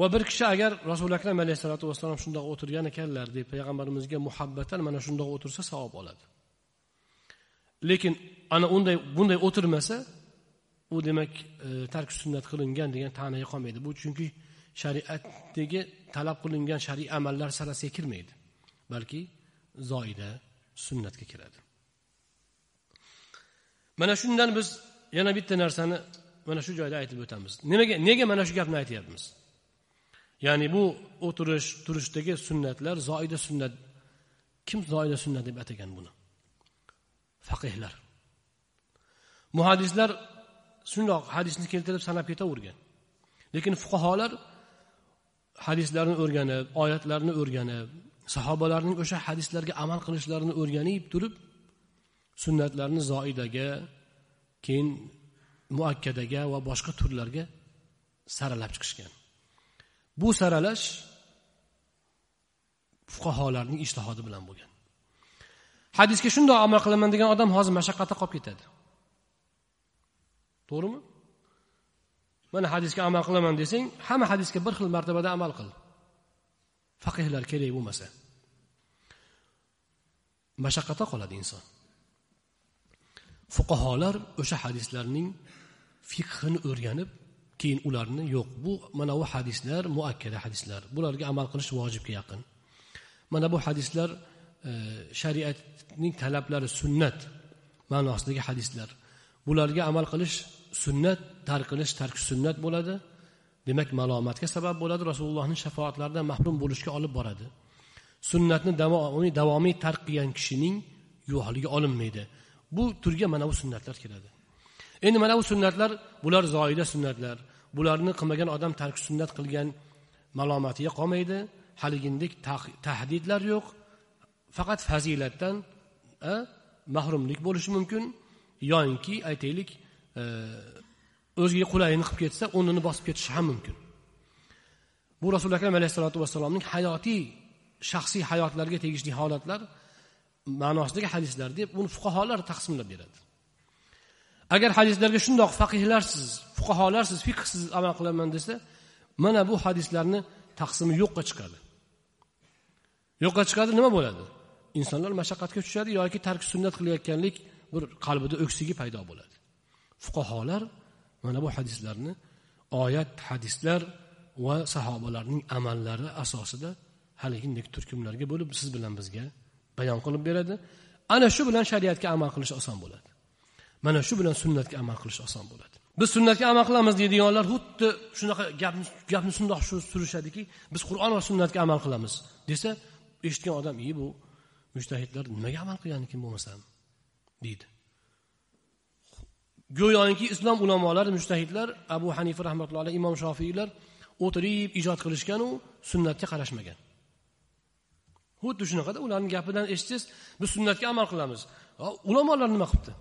Va bir kishi agar rasuli akram alayhissalotu vassalom shundoq o'tirgan ekanlar deb payg'ambarimizga muhabbatan mana shundoq o'tirsa savob oladi. Lekin ana unday bunday o'tirmasa u demak e, tark sunnat qilingan degan ta'naga qolmaydi. Bu chunki shariatdagi talab qilingan shar'iy amallar sarasiga kirmaydi balki zoida sunnatga kiradi. Mana shundan biz yana bitta narsani mana shu joyda aytib o'tamiz. Nimaga nega mana shu gapni aytyapmiz? Ya'ni bu o'tirish turishdagi sunnatlar zoida sunnat kim zoida sunnat deb atagan buni? Faqihlar. Muhaddislar shundoq hadisni keltirib sanab ketavergan. Lekin fuqarolar hadislarni o'rganib oyatlarni o'rganib sahobalarning o'sha hadislarga amal qilishlarini o'rganib turib sunnatlarni zoidaga keyin muakkadaga va boshqa turlarga saralab chiqishgan. Bu saralash fuqarolarning ishtihodi bilan bo'lgan. Hadisga shundoq amal qilaman degan odam hozir mashaqqatda qolib ketadi. To'g'rimi? Mana hadisga amal qilaman desang hamma hadisga bir xil martabada amal qil. Faqihlar kerak bo'lmasa. Mashaqqatda qoladi inson. Fuqaholar o'sha hadislarning fiqhini o'rganib keyin ularni yo'q bu mana bu hadislar muakkada hadislar bularga amal qilish vojibga yaqin. Mana bu hadislar E, shariatning talablari sunnat ma'nosidagi hadislar. Bularga amal qilish sunnat tark qilish tark sunnat bo'ladi. Demak malomatga sabab bo'ladi rasulullohning shafoatlaridan mahrum bo'lishga olib boradi. Sunnatni davomiy davomiy tark qilgan kishining guvohligi olinmaydi. Bu turga mana bu sunnatlar kiradi. Endi mana bu sunnatlar bular zoida sunnatlar. Bularni qilmagan odam tark sunnat qilgan malomatiga qolmaydi. Haligindek tahdidlar yo'q. Faqat fazilatdan mahrumlik bo'lishi mumkin. Yoinki aytaylik e, o'ziga qulayini qilib ketsa o'rnini bosib ketishi ham mumkin. Bu rasuli akram alayhissalotu vassalomning hayotiy shaxsiy hayotlariga tegishli holatlar ma'nosidagi hadislar deb uni fuqarolar taqsimlab beradi. Agar hadislarga shundoq faqihlarsiz fuqarolarsiz fiqhsiz amal qilaman desa mana bu hadislarni taqsimi yo'qqa chiqadi. Yo'qqa chiqadi nima bo'ladi? Insonlar mashaqqatga tushadi yoki tark sunnat qilayotganlik bir qalbida o'ksigi paydo bo'ladi. Fuqaholar mana bu hadislarni oyat hadislar va sahobalarning amallari asosida haligindek turkumlarga bo'lib siz bilan bizga bayon qilib beradi. Ana shu bilan shariatga amal qilish oson bo'ladi. Mana shu bilan sunnatga amal qilish oson bo'ladi. Biz sunnatga amal qilamiz deydiganlar xuddi shunaqa gapni gapni shundoq shu surishadiki biz qur'on va sunnatga amal qilamiz desa eshitgan odam i bu mushtahidlar nimaga amal qilganikin bo'lmasam deydi. Go'yoki islom ulamolari mushtahidlar abu hanifa rahmatullohi alayhi imom shofiylar o'tirib ijod qilishganu sunnatga qarashmagan. Xuddi shunaqada ularni gapidan eshitsangiz biz sunnatga amal qilamiz. Ulamolar nima qilibdi?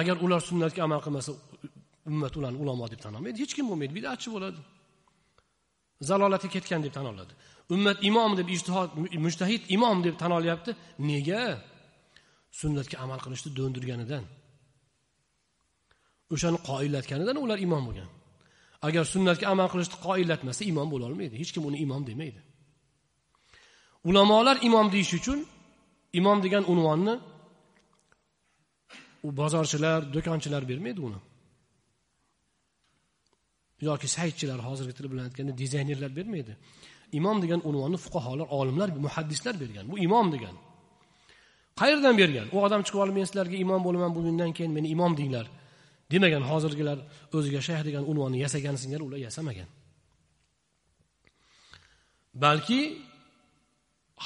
Agar ular sunnatga amal qilmasa ummat ularni ulamo deb tan olmaydi. Hech kim bo'lmaydi. Bidatchi bo'ladi. Zalolatga ketgan deb tan oladi. Ummat imom deb ijtihod mushtahid imom deb tan olyapti. Nega? Sunnatga amal qilishni do'ndirganidan. O'shani qoillatganidan ular imom bo'lgan. Agar sunnatga amal qilishni qoillatmasa imom bo'lolmaydi hech kim uni imom demaydi. Ulamolar imom deyish uchun imom degan unvonni u bozorchilar do'konchilar bermaydi uni. Yoki saytchilar hozirgi til bilan aytganda dizaynerlar bermaydi. Imom degan unvonni fuqarolar olimlar muhaddislar bergan. Bu imom degan. Qayerdan bergan? U odam chiqib olib men sizlarga imom bo'laman bugundan keyin meni imom denglar demagan hozirgilar o'ziga shayx degan unvonni yasagan ular yasamagan. Balki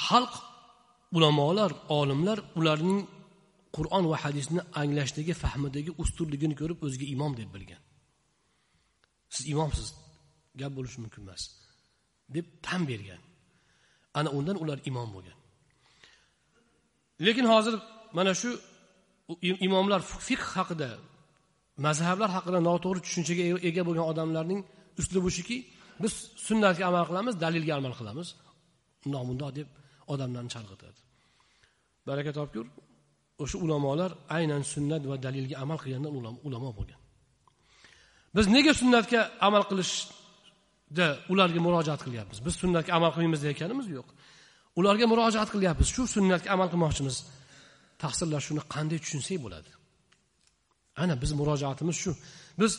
xalq ulamolar olimlar ularning qur'on va hadisni anglashdagi fahmidagi ustunligini ko'rib o'ziga imom deb bilgan. Siz imomsiz gap bo'lishi mumkin emas. Deb tan bergan. Ana undan ular imom bo'lgan. Lekin hozir mana shu imomlar fiqh haqida mazhablar haqida noto'g'ri tushunchaga e-, ega bo'lgan odamlarning uslubi shuki biz sunnatga amal qilamiz dalilga amal qilamiz. Undoq bundoq deb odamlarni chalg'itadi. Baraka topgur o'sha ulamolar aynan sunnat va dalilga amal qilgandan ulamo bo'lgan. Biz nega sunnatga amal qilish da ularga murojaat qilyapmiz. Biz sunnatga amal qilmaymiz deyotganimiz yo'q. Ularga murojaat qilyapmiz. Shu sunnatga amal qilmoqchimiz. Tahsirlar shuni qanday tushunsak bo'ladi? Ana biz murojaatimiz shu. Biz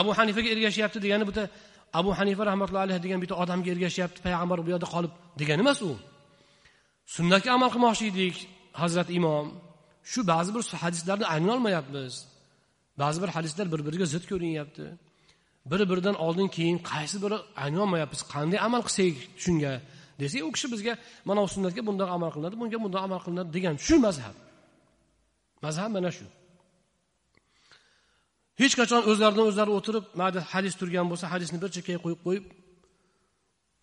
abu hanifaga ergashyapti degani bitta abu hanifa rahmatullohi alayhi degan bitta odamga ergashyapti payg'ambar bu yoqda qolib degani emas u. Sunnatga amal qilmoqchi edik hazrati imom. Shu ba'zi bir hadislarni olmayapmiz ba'zi bir hadislar bir biriga zid ko'rinyapti. Biri biridan oldin keyin qaysi biri olmayapmiz qanday amal qilsak shunga desak u kishi bizga mana bu sunnatga bundoq amal qilinadi bunga bundoq amal qilinadi degan shu mazhab. Mazhab mana shu. Hech qachon o'zlaridan o'zlari o'tirib mayli hadis turgan bo'lsa hadisni bir chekkaga qo'yib qo'yib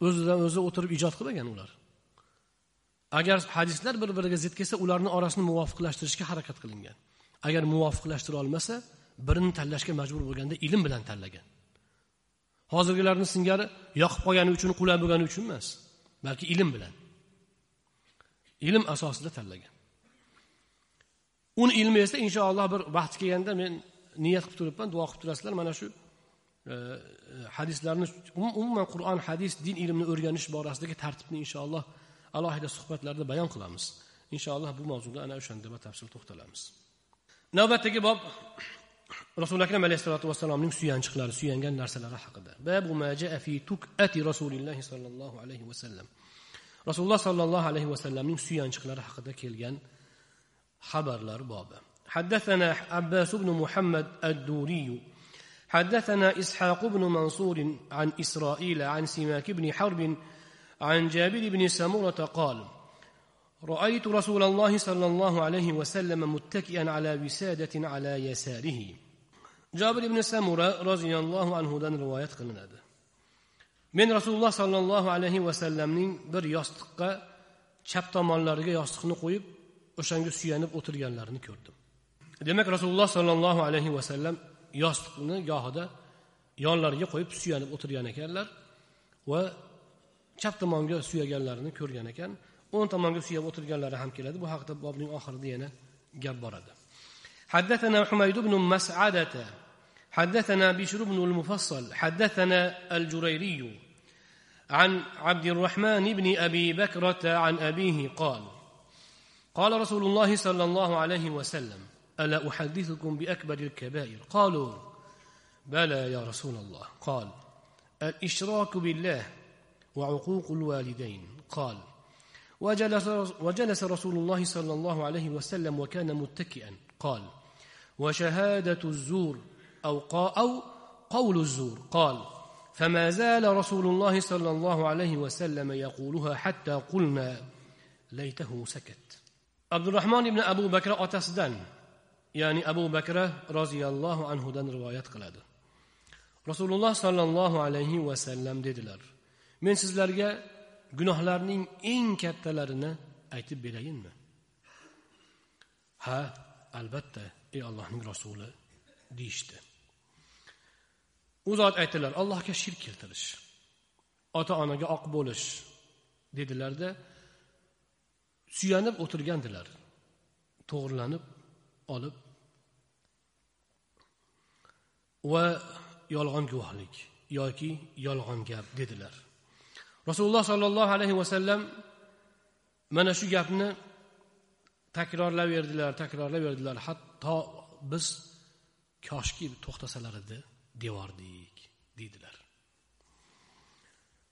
o'zidan o'zi o'tirib ijod qilmagan ular. Agar hadislar bir biriga zid kelsa ularni orasini muvofiqlashtirishga harakat qilingan. Agar muvofiqlashtira olmasa birini tanlashga majbur bo'lganda ilm bilan tanlagan. Hozirgilarni singari yoqib qolgani uchun qulay bo'lgani uchun emas balki ilm bilan. Ilm asosida tanlagan. Uni ilmi esa inshaalloh bir vaqti kelganda men niyat qilib turibman duo qilib turasizlar mana shu e, hadislarni um-, umuman qur'on hadis din ilmini o'rganish borasidagi tartibni inshaalloh alohida suhbatlarda bayon qilamiz. Inshaalloh bu mavzuda ana o'shanda batafsil to'xtalamiz. Navbatdagi bob رسول الله عليه الصلاة والسلام نم سيان شخلار سيان جن نرسل باب ما جاء في تكأة رسول الله صلى الله عليه وسلم رسول الله صلى الله عليه وسلم نم سيان شخلار حقدا كيل جن خبر لار بابا حدثنا عباس بن محمد الدوري حدثنا إسحاق بن منصور عن إسرائيل عن سماك بن حرب عن جابر بن سمرة قال رأيت رسول الله صلى الله عليه وسلم متكئا على وسادة على يساره jobir ibn samura roziyallohu anhudan rivoyat qilinadi men rasululloh sollallohu alayhi vasallamning bir yostiqqa chap tomonlariga yostiqni qo'yib o'shanga suyanib o'tirganlarini ko'rdim demak rasululloh sollallohu alayhi vasallam yostiqni gohida yonlariga qo'yib suyanib o'tirgan ekanlar va chap tomonga suyaganlarini ko'rgan ekan O'ng tomonga suyab o'tirganlari ham keladi. Bu haqida bobning oxirida yana gap boradi حدثنا حميد بن مسعدة حدثنا بشر بن المفصل حدثنا الجريري عن عبد الرحمن بن أبي بكرة عن أبيه قال قال رسول الله صلى الله عليه وسلم ألا أحدثكم بأكبر الكبائر قالوا بلى يا رسول الله قال الإشراك بالله وعقوق الوالدين قال وجلس, وجلس رسول الله صلى الله عليه وسلم وكان متكئا. قال وشهادة الزور أو, أو قول الزور. قال فما زال رسول الله صلى الله عليه وسلم يقولها حتى قلنا ليته سكت. عبد الرحمن بن أبو بكر أتسدن. ya'ni abu bakra roziyallohu anhudan rivoyat qiladi rasululloh sollallohu alayhi vasallam dedilar men sizlarga gunohlarning eng kattalarini aytib berayinmi ha albatta ey allohning rasuli deyishdi. U zot aytdilar allohga shirk keltirish ota onaga oq bo'lish dedilarda suyanib o'tirgandilar to'g'irlanib olib. Va yolg'on guvohlik yoki yolg'on gap dedilar. Rasululloh sollallohu alayhi vasallam mana shu gapni takrorlayverdilar takrorlayverdilar hatto biz koshki to'xtasalar edi devordik deydilar.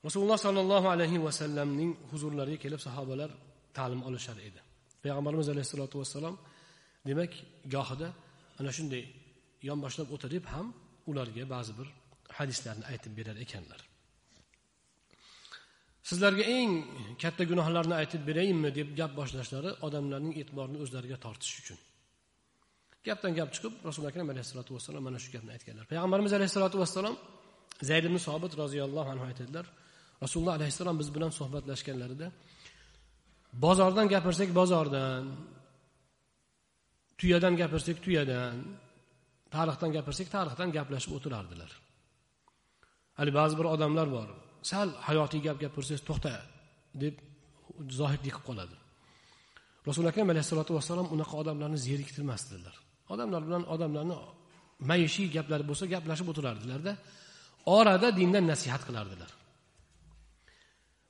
Rasululloh sollallohu alayhi vasallamning huzurlariga kelib sahobalar ta'lim olishar edi. Payg'ambarimiz alayhissalotu vassalom demak gohida ana shunday yonboshlab o'tirib ham ularga ba'zi bir hadislarni aytib berar ekanlar. Sizlarga eng katta gunohlarni aytib berayinmi deb gap boshlashlari odamlarning e'tiborini o'zlariga tortish uchun. Gapdan gap chiqib rasuli akram alayhissalotu vassalom mana shu gapni aytganlar. Payg'ambarimiz alayhissalotu vassalom zayd ibn sobit roziyallohu anhu aytadilar rasululloh alayhissalom biz bilan suhbatlashganlarida bozordan gapirsak bozordan tuyadan gapirsak tuyadan tarixdan gapirsak tarixdan gaplashib o'tirardilar. Hali ba'zi bir odamlar bor sal hayotiy gap gapirsangiz to'xta deb zohidlik qilib qoladi. Rasuli akram alayhissalotu vassalom unaqa odamlarni zeriktirmasdilar. Odamlar bilan odamlarni maishiy gaplari bo'lsa gaplashib o'tirardilarda orada dindan nasihat qilardilar.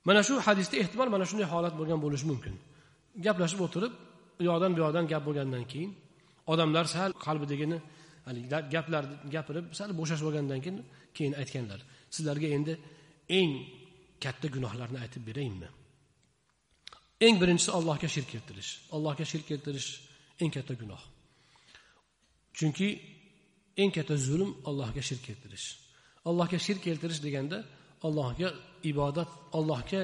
Mana shu hadisda ehtimol mana shunday holat bo'lgan bo'lishi mumkin. Gaplashib o'tirib u yoqdan bu yoqdan gap bo'lgandan keyin odamlar sal qalbidagini haligi gaplarni gapirib sal bo'shashib olgandan keyin keyin aytganlar sizlarga endi eng katta gunohlarni aytib beraymi eng birinchisi allohga shirk keltirish. Allohga shirk keltirish eng katta gunoh. Chunki eng katta zulm allohga shirk keltirish. Allohga shirk keltirish deganda allohga ibodat allohga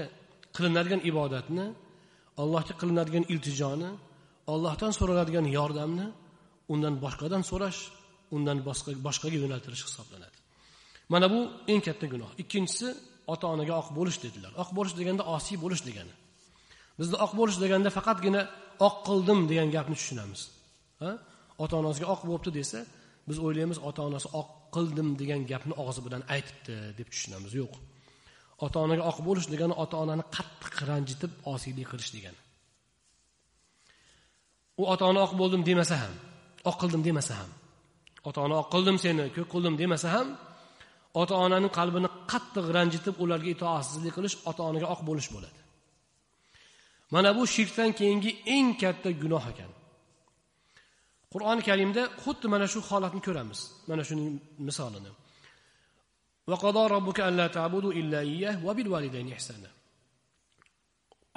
qilinadigan ibodatni allohga qilinadigan iltijoni ollohdan so'raladigan yordamni undan boshqadan so'rash undan boshqa boshqaga yo'naltirish hisoblanadi. Mana bu eng katta gunoh. Ikkinchisi ota onaga oq bo'lish dedilar. Oq bo'lish deganda osiy bo'lish degani. Bizda oq bo'lish deganda faqatgina oq qildim degan gapni tushunamiz. Ota onasiga oq bo'libdi desa biz o'ylaymiz ota onasi oq qildim degan gapni og'zi bilan aytibdi deb tushunamiz. Yo'q. Ota onaga oq bo'lish degani ota onani qattiq ranjitib osiylik qilish degani. U ota ona oq bo'ldim demasa ham oq qildim demasa ham ota ona oq qildim seni ko'k qildim demasa ham ota onani qalbini qattiq ranjitib ularga itoatsizlik qilish ota onaga oq bo'lish bo'ladi. Mana bu shirkdan keyingi eng katta gunoh ekan. Qur'oni karimda xuddi mana shu holatni ko'ramiz mana shuning misolini.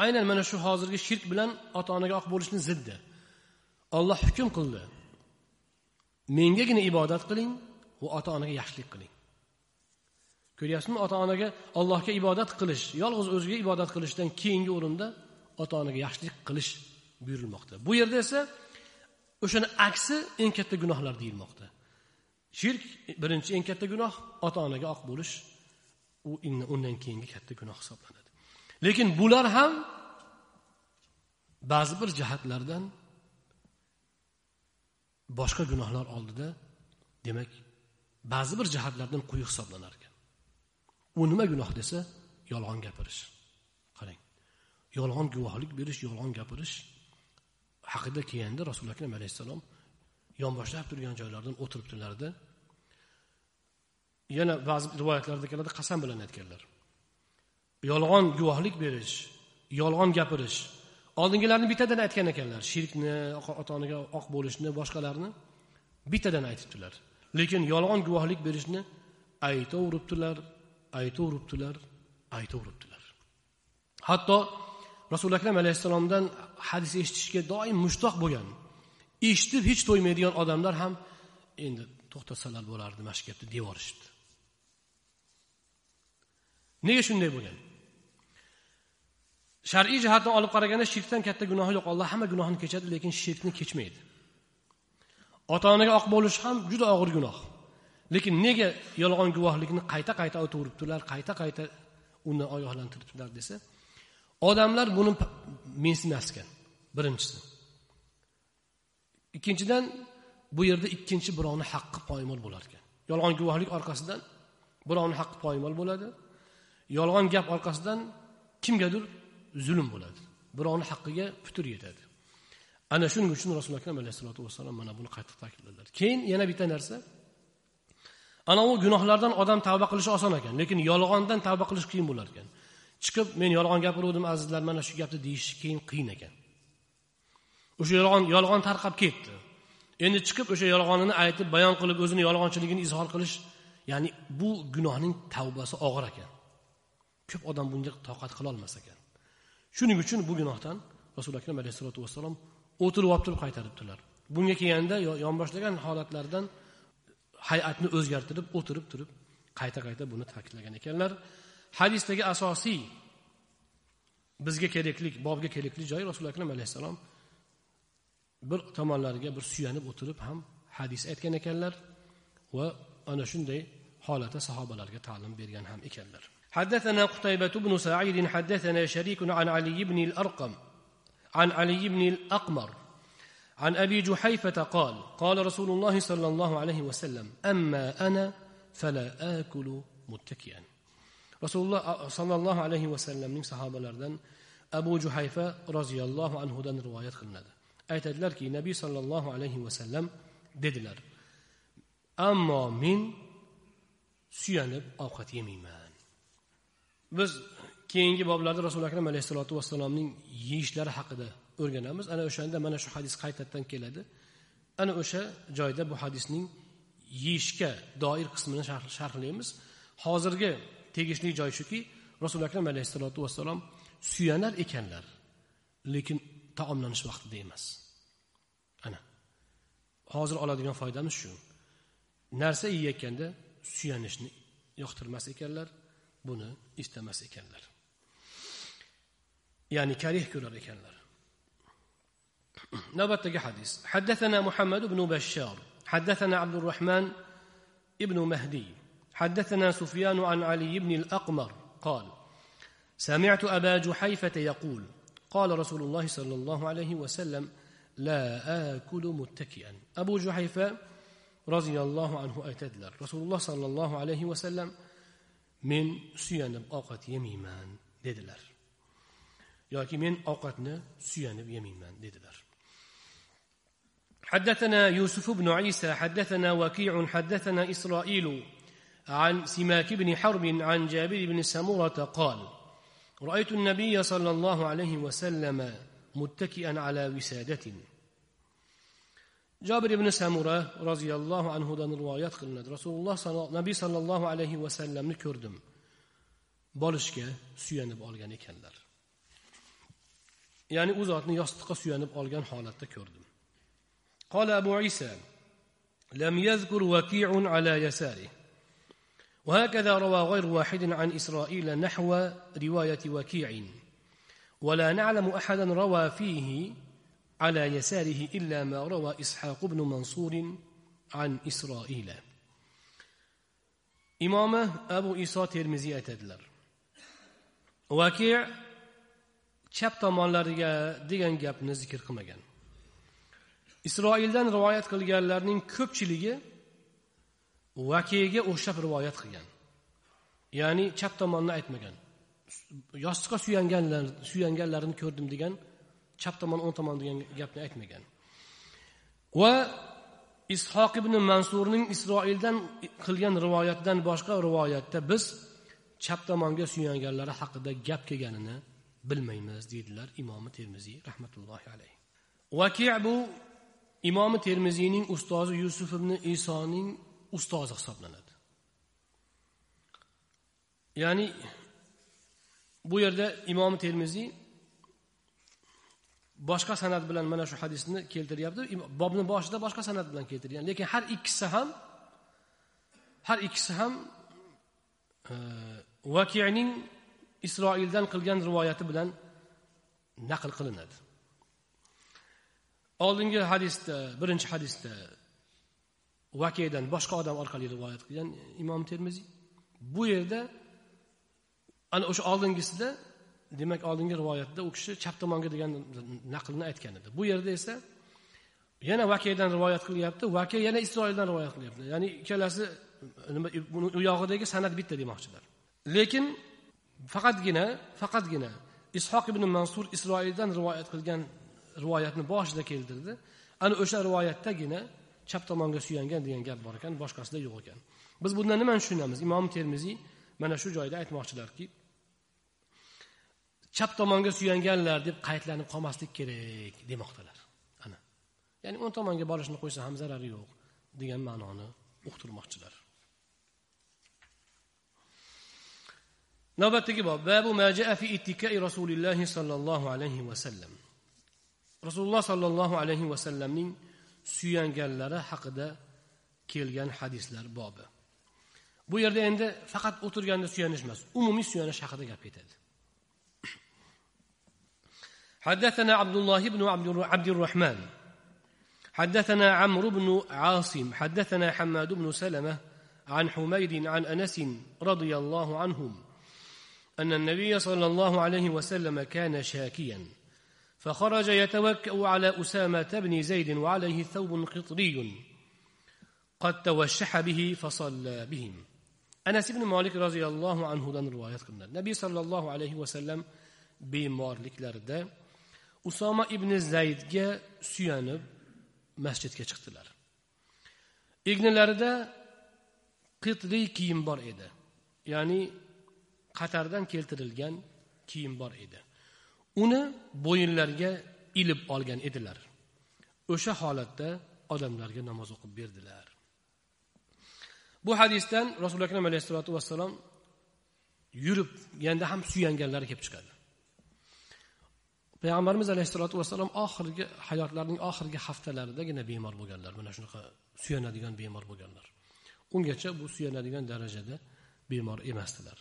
Aynan mana shu hozirgi shirk bilan ota onaga oq bo'lishni ziddi. Olloh hukm qildi. Mengagina ibodat qiling va ota onaga yaxshilik qiling. Ko'ryapsizmi? Ota onaga allohga ibodat qilish yolg'iz o'ziga ibodat qilishdan keyingi o'rinda ota onaga yaxshilik qilish buyurilmoqda. Bu yerda esa o'shani aksi eng katta gunohlar deyilmoqda. Shirk birinchi eng katta gunoh ota onaga oq bo'lish. U undan keyingi katta gunoh hisoblanadi. Lekin bular ham ba'zi bir jihatlardan boshqa gunohlar oldida demak ba'zi bir jihatlardan quyi hisoblanar ekan u nima gunoh desa yolg'on gapirish. Qarang. Yolg'on guvohlik berish yolg'on gapirish haqida kelganda rasuli akram alayhissalom yonboshlab turgan joylardan o'tiribdilarda yana ba'zi rivoyatlarda keladi qasam bilan aytganlar. Yolg'on guvohlik berish yolg'on gapirish oldingilarni bittadan aytgan ekanlar. Shirkni ota onaga oq bo'lishni boshqalarni bittadan aytibdilar. Lekin yolg'on guvohlik berishni aytaveribdilar aytaveribdilar aytaveribdilar. Hatto rasuli akram alayhissalomdan hadis eshitishga doim mushtoq bo'lgan eshitib hech to'ymaydigan odamlar ham endi to'xtasalar bo'lardi mana shu gapni nega shunday bo'lgan? Shar'iy jihatdan olib qaraganda shirkdan katta gunohi yo'q. Alloh hamma gunohni kechadi lekin shirkni kechmaydi. Ota onaga oq bo'lish ham juda og'ir gunoh. Lekin nega yolg'on guvohlikni qayta qayta aytaveribdilar qayta qayta uni ogohlantiribdilar desa odamlar buni mensimasgan birinchisi. Ikkinchidan bu yerda ikkinchi birovni haqqi poymol bo'lar ekan. Yolg'on guvohlik orqasidan birovni haqqi poymol bo'ladi. Yolg'on gap orqasidan kimgadir zulm bo'ladi. Birovni haqqiga putur yetadi. Ana shuning uchun rasululloh akram alayhissalotu vassalom mana buni qattiq ta'kidladilar. Keyin yana bitta narsa. Ana u gunohlardan odam tavba qilishi oson ekan lekin yolg'ondan tavba qilish qiyin bo'lar ekan. Chiqib men yolg'on gapiruvdim azizlar mana shu gapni deyish keyin qiyin ekan. O'sha yolg'on yolg'on tarqab ketdi. Endi chiqib o'sha yolg'onini aytib bayon qilib o'zini yolg'onchiligini izhor qilish ya'ni bu gunohning tavbasi og'ir ekan. Ko'p odam bunga toqat qilolmas ekan. Shuning uchun bu gunohdan rasuli akram alayhissalotu vassalom o'tirib olib turib qaytaribdilar. Bunga kelganda yonboshlagan holatlardan hay'atni o'zgartirib o'tirib turib qayta qayta buni ta'kidlagan ekanlar hadisdagi asosiy bizga kerakli bobga kerakli joyi rasuli akram alayhissalom bir tomonlariga bir suyanib o'tirib ham hadis aytgan ekanlar va ana shunday holatda sahobalarga ta'lim bergan ham ekanlar حدثنا قتيبة بن سعيد حدثنا شريك عن علي بن الأرقم عن علي بن الأقمر عن أبي جحيفة قال قال رسول الله صلى الله عليه وسلم أما أنا فلا آكل متكئا rasululloh sollallohu alayhi vasallamning sahobalaridan abu juhayfa roziyallohu anhudan rivoyat qilinadi aytadilarki nabiy sollallohu alayhi vasallam dedilar ammo men suyanib ovqat yemayman biz keyingi boblarda rasuli akram alayhissalotu vassalomning yeyishlari haqida o'rganamiz. Ana o'shanda mana shu hadis qaytadan keladi. Ana o'sha joyda bu hadisning yeyishga doir qismini sharhlaymiz. Hozirgi tegishli joy shuki rasuli akram alayhissalotu vassalom suyanar ekanlar lekin taomlanish vaqtida emas. Ana. Hozir oladigan foydamiz shu. Narsa yeyayotganda suyanishni yoqtirmas ekanlar buni istamas ekanlar. Ya'ni karih ko'rar ekanlar. Navbatdagi hadis حدثنا محمد بن بشار حدثنا عبد الرحمن ابن مهدي حدثنا سفيان عن علي بن الأقمر قال سمعت أبا جحيفة يقول قال رسول الله صلى الله عليه وسلم لا آكل متكئا. أبو جحيفة رضي الله عنه أتدلر رسول الله صلى الله عليه وسلم من سيان أوقات يميمان dedilar yoki men ovqatni suyanib yemayman dedilar حدثنا يوسف بن عيسى حدثنا وكيع حدثنا إسرائيل عن سماك بن حرب عن جابر بن سمورة قال رأيت النبي صلى الله عليه وسلم متكئا على وسادة. جابر بن سمورة رضي الله عنه روايات قلنا رسول الله صلى النبي صلى الله عليه وسلم كردم. bolishga suyanib olgan ekanlar ya'ni u zotni yostiqqa suyanib olgan holatda ko'rdim قال أبو عيسى لم يذكر وكيع على يساره. وهكذا روى غير واحد عن إسرائيل نحو رواية وكيع. ولا نعلم أحدا روى فيه على يساره إلا ما روى إسحاق بن منصور عن إسرائيل. إمامة أبو إيسا ترمزي أتدلر. وكيع chap tomonlariga degan gapni zikr qilmagan isroildan rivoyat qilganlarning ko'pchiligi vakiyga o'xshab rivoyat qilgan. Ya'ni chap tomonni aytmagan. Yostiqqa suyanganlar suyanganlarini ko'rdim degan chap tomon o'ng tomon degan gapni aytmagan. Va ishoq ibn mansurning isroildan qilgan rivoyatidan boshqa rivoyatda biz chap tomonga suyanganlari haqida gap kelganini bilmaymiz deydilar imomi termiziy rahmatullohi alayhi vaki bu imomi termiziyning ustozi yusuf ibn isoning ustozi hisoblanadi. Ya'ni bu yerda imom termiziy boshqa san'at bilan mana shu hadisni keltiryapti. Bobni boshida boshqa san'at bilan keltirgan. Lekin har ikkisi ham har ikkisi ham e, vakining isroildan qilgan rivoyati bilan naql qilinadi. Oldingi hadisda birinchi hadisda vakiydan boshqa odam orqali rivoyat qilgan imom termiziy bu yerda ana o'sha oldingisida demak oldingi rivoyatda u kishi chap tomonga degan naqlni aytgan edi. Bu yerda esa yana vakiydan rivoyat qilyapti vakiy yana isroildan rivoyat qilyapti. Ya'ni ikkalasi nima u yog'idagi san'at bitta demoqchilar. Lekin faqatgina faqatgina ishoq ibn mansur isroildan rivoyat qilgan rivoyatni boshida keltirdi. Ana o'sha rivoyatdagina chap tomonga suyangan degan gap bor ekan boshqasida yo'q ekan. Biz bundan nimani tushunamiz? Imom termiziy mana shu joyda aytmoqchilarki chap tomonga suyanganlar deb qaytlanib qolmaslik kerak demoqdalar. Ana. Ya'ni o'ng tomonga borishni qo'ysa ham zarari yo'q degan ma'noni uqtirmoqchilar. Navbatdagi bob babu fi ittikai rasulillahi sollallohu alayhi vasallam rasululloh sollallohu alayhi vasallamning suyanganlari haqida kelgan hadislar bobi bu yerda endi faqat o'tirganda suyanish emas umumiy suyanish haqida gap ketadi حدثنا عبد الله بن عبد الرحمن حدثنا عمرو بن عاصم حدثنا حماد بن سلمه عن حميد عن انس رضي الله عنهم ان النبي صلى الله عليه وسلم كان شاكيا فخرج يتوكا على اسامه بن زيد وعليه ثوب قطري قد توشح به فصلى بهم anas ibn molik roziyallohu anhudan rivoyat qilinadi nabiy sollallohu alayhi vasallam bemorliklarida usoma ibn zaydga suyanib masjidga chiqdilar egnilarida qitli kiyim bor edi ya'ni qatardan keltirilgan kiyim bor edi Uni bo'yinlariga ilib olgan edilar. O'sha holatda odamlarga namoz o'qib berdilar. Bu hadisdan rasuli akram alayhissalotu vassalom yuribganda ham suyanganlari kelib chiqadi. Payg'ambarimiz alayhissalotu vassalom oxirgi hayotlarining oxirgi haftalaridagina bemor bo'lganlar. Mana shunaqa suyanadigan bemor bo'lganlar. Ungacha bu suyanadigan darajada bemor emasdilar.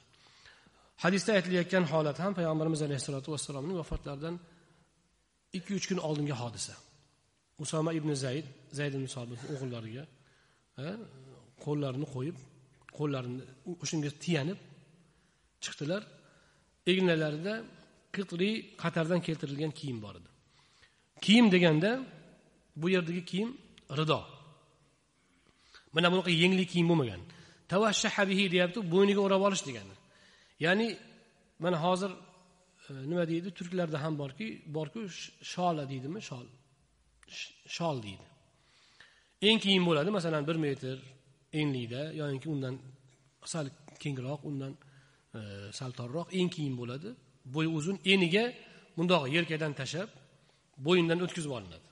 Hadisda aytilayotgan holat ham payg'ambarimiz alayhissalotu vassalomning vafotlaridan ikki uch kun oldingi hodisa. Usoma ibn zayd zayd ibn sobit o'g'illariga qo'llarini qo'yib qo'llarini o'shanga tiyanib chiqdilar. Egnalarida qitri qatardan keltirilgan kiyim bor edi. Kiyim deganda bu yerdagi kiyim rido. Mana bunaqa yengli kiyim bo'lmagan. Tavashshahabihi deyapti bo'yniga o'rab olish degani. Ya'ni mana hozir e, nima deydi? Turklarda ham borki borku shola deydimi? Shol. Shol deydi. Eng kiyim bo'ladi masalan bir metr enlikda yoinki undan sal kengroq undan e, sal torroq eng kiyim bo'ladi. Bo'yi uzun eniga mundoq yelkadan tashlab bo'yindan o'tkazib olinadi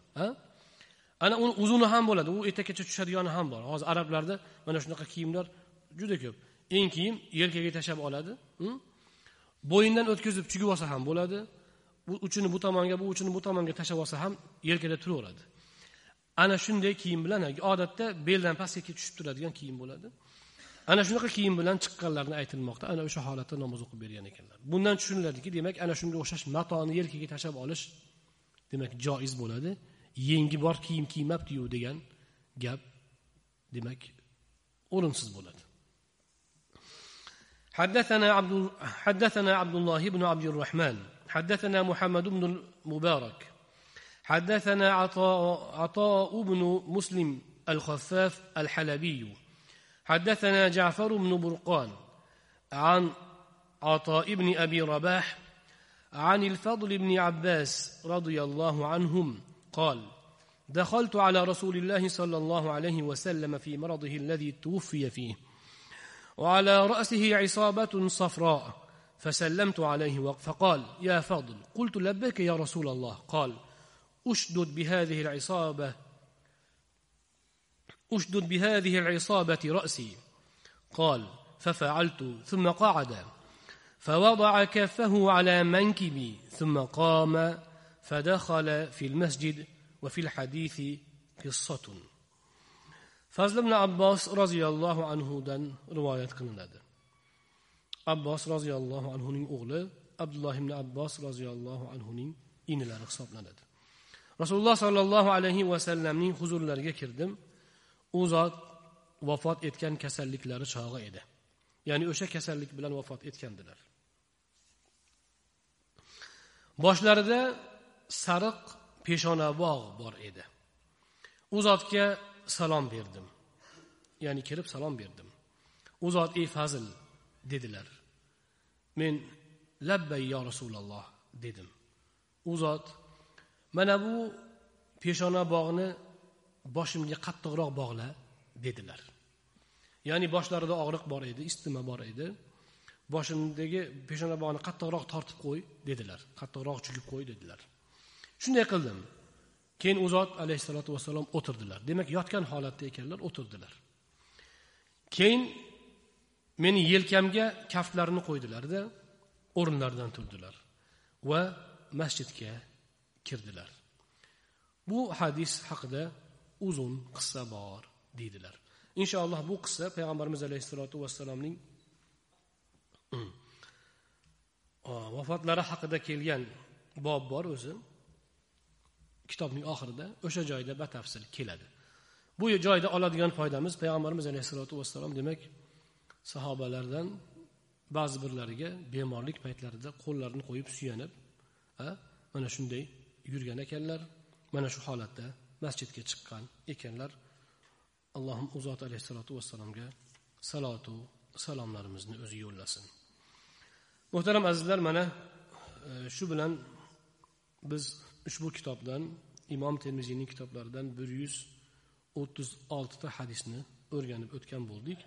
ana uni uzuni ham bo'ladi. U etakkacha tushadigani ham bor. Hozir arablarda mana shunaqa kiyimlar juda ko'p. Eng kiyim yelkaga tashlab oladi hm? bo'yindan o'tkazib tugib olsa ham bo'ladi. Bu uchini bu tomonga bu uchini bu tomonga tashlab olsa ham yelkada turaveradi. Ana shunday kiyim bilan odatda beldan pastga tushib turadigan kiyim bo'ladi. Ana shunaqa kiyim bilan chiqqanlarini aytilmoqda. Ana o'sha holatda namoz o'qib bergan ekanlar. Bundan tushuniladiki demak ana shunga o'xshash matoni yelkaga tashlab olish demak joiz bo'ladi. Yengi bor kiyim kiymabdiyu degan gap demak o'rinsiz bo'ladi. حدثنا عبد حدثنا عبد الله بن عبد الرحمن حدثنا محمد بن المبارك حدثنا عطاء عطاء بن مسلم الخفاف الحلبي حدثنا جعفر بن برقان عن عطاء بن أبي رباح عن الفضل بن عباس رضي الله عنهم قال دخلت على رسول الله صلى الله عليه وسلم في مرضه الذي توفي فيه. وعلى رأسه عصابة صفراء. فسلمت عليه فقال يا فضل قلت لبيك يا رسول الله. قال أشدد بهذه العصابة أشدد بهذه العصابة رأسي. قال ففعلت ثم قعد فوضع كفه على منكبي ثم قام فدخل في المسجد وفي الحديث قصة. Fazl ibn abbos roziyallohu anhudan rivoyat qilinadi. Abbos roziyallohu anhuning o'g'li abdulloh ibn abbos roziyallohu anhuning inilari hisoblanadi. Rasululloh sollallohu alayhi vasallamning huzurlariga kirdim. U zot vafot etgan kasalliklari chog'i edi. Ya'ni o'sha kasallik bilan vafot etgandilar. Boshlarida sariq peshonabog' bor edi. U zotga salom berdim. Ya'ni kirib salom berdim. U zot ey fazil dedilar. Men labbay yo rasululloh dedim. U zot mana bu peshona bog'ni boshimga qattiqroq bog'la dedilar. Ya'ni boshlarida og'riq bor edi istima bor edi. Boshimdagi peshona bog'ni qattiqroq tortib qo'y dedilar. Qattiqroq chugib qo'y dedilar. Shunday qildim. Keyin u zot alayhissalotu vassalom o'tirdilar. Demak yotgan holatda ekanlar o'tirdilar. Keyin meni yelkamga kaftlarini qo'ydilarda o'rinlaridan turdilar va masjidga kirdilar. Bu hadis haqida uzun qissa bor deydilar. Inshaalloh bu qissa payg'ambarimiz alayhissalotu vassalomning vafotlari haqida kelgan bob bor o'zi. Kitobning oxirida o'sha joyda batafsil keladi. Bu joyda oladigan foydamiz payg'ambarimiz alayhissalotu vassalom demak sahobalardan ba'zi birlariga bemorlik paytlarida qo'llarini qo'yib suyanib mana shunday yurgan ekanlar mana shu holatda masjidga chiqqan ekanlar. Allohim u zot alayhissalotu vassalomga salotu salomlarimizni o'zi yo'llasin. Muhtaram azizlar mana e, shu bilan biz ushbu kitobdan imom termiziyning kitoblaridan bir yuz o'ttiz oltita hadisni o'rganib o'tgan bo'ldik.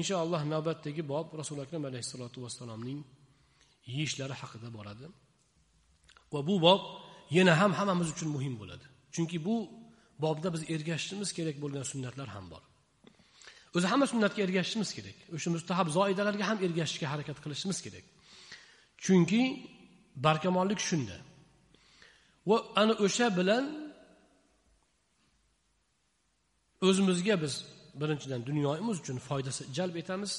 Inshaalloh navbatdagi bob rasuli akram alayhissalotu vassalomning yeyishlari haqida boradi. Va bu bob yana ham hammamiz uchun muhim bo'ladi. Chunki bu bobda biz ergashishimiz kerak bo'lgan sunnatlar ham bor. O'zi hamma sunnatga ergashishimiz kerak. O'sha mustahab zoidalarga ham ergashishga harakat qilishimiz kerak. Chunki barkamollik shunda. Va ana o'sha bilan o'zimizga biz birinchidan dunyomiz uchun foydasi jalb etamiz.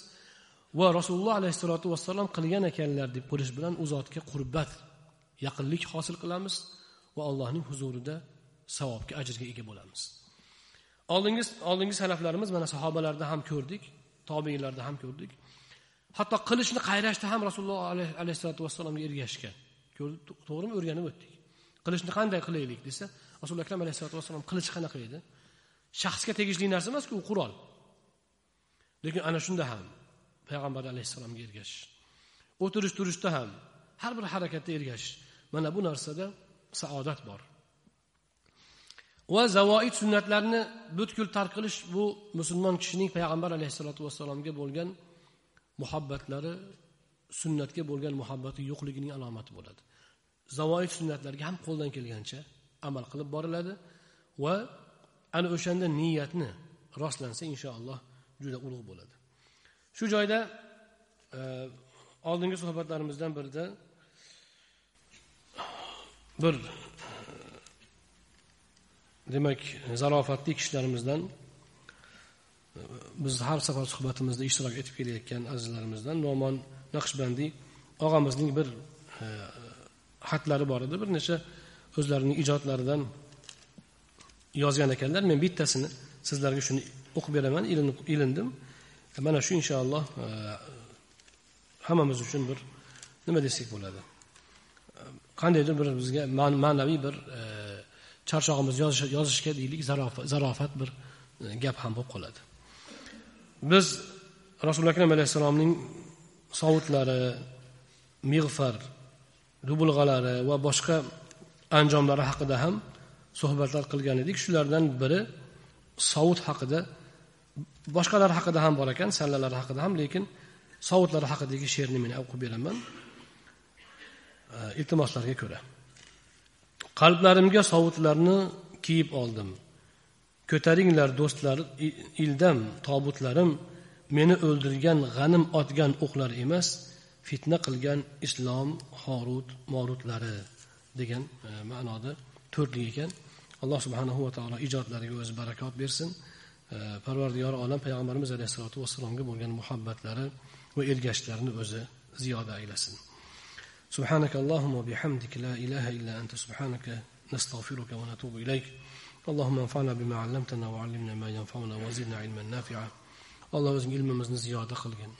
Va rasululloh alayhissalotu vassalom qilgan ekanlar deb qo'yish bilan u zotga qurbat yaqinlik hosil qilamiz va allohning huzurida savobga ajrga ega bo'lamiz. Oldingi oldingi salaflarimiz mana sahobalarda ham ko'rdik tobeinlarda ham ko'rdik. Hatto qilichni qayrashda ham rasululloh alayhissalotu vassalomga ergashgan to'g'rimi? O'rganib o'tdik. Qilishni qanday qilaylik desa rasuli akram alayhisalotu vassalom qilich qanaqa edi? Shaxsga tegishli narsa emasku u qurol. Lekin ana shunda ham payg'ambar alayhissalomga ergashish o'tirish turishda ham har bir harakatda ergashish mana bu narsada saodat bor. Va zavoid sunnatlarni butkul tark qilish bu musulmon kishining payg'ambar alayhissalotu vassalomga bo'lgan muhabbatlari sunnatga bo'lgan muhabbati yo'qligining alomati bo'ladi. Zavoid sunnatlarga ham qo'ldan kelgancha amal qilib boriladi va ana o'shanda niyatni rostlansa inshaalloh juda ulug' bo'ladi. Shu joyda e, oldingi suhbatlarimizdan birida bir e, demak zarofatli kishilarimizdan biz har safar suhbatimizda ishtirok etib kelayotgan azizlarimizdan nomon naqshbandiy og'amizning bir e, xatlari bor edi. Bir necha o'zlarining ijodlaridan yozgan ekanlar. Men bittasini sizlarga shuni o'qib beraman. Ilindim. E, mana shu inshaalloh e, hammamiz uchun bir nima desak bo'ladi? E, qandaydir bir bizga ma'naviy bir charchog'imiz yozishga deylik zarofat bir gap ham bo'lib qoladi. Biz rasuli akram alayhissalomning sovutlari mig'far dubulg'alari va boshqa anjomlari haqida ham suhbatlar qilgan edik. Shulardan biri sovut haqida boshqalar haqida ham bor ekan sallalar haqida ham lekin sovutlar haqidagi she'rni men o'qib beraman. Iltimoslarga ko'ra qalblarimga sovutlarni kiyib oldim. Ko'taringlar do'stlar ildam tobutlarim meni o'ldirgan g'anim otgan o'qlar emas. fitna qilgan islom horut morutlari degan e, ma'noda to'rtlik ekan alloh subhanahu va taolo ijodlariga o'zi barakot bersin e, parvardigori olam payg'ambarimiz alayhissalotu vassalomga bo'lgan muhabbatlari va ergashishlarini o'zi ziyoda aylasin سبحانك اللهم وبحمدك لا إله إلا أنت سبحانك نستغفرك ونتوب إليك اللهم انفعنا بما علمتنا وعلمنا ما ينفعنا وزدنا علما نافعا الله o'zing ilmimizni ziyoda qilgin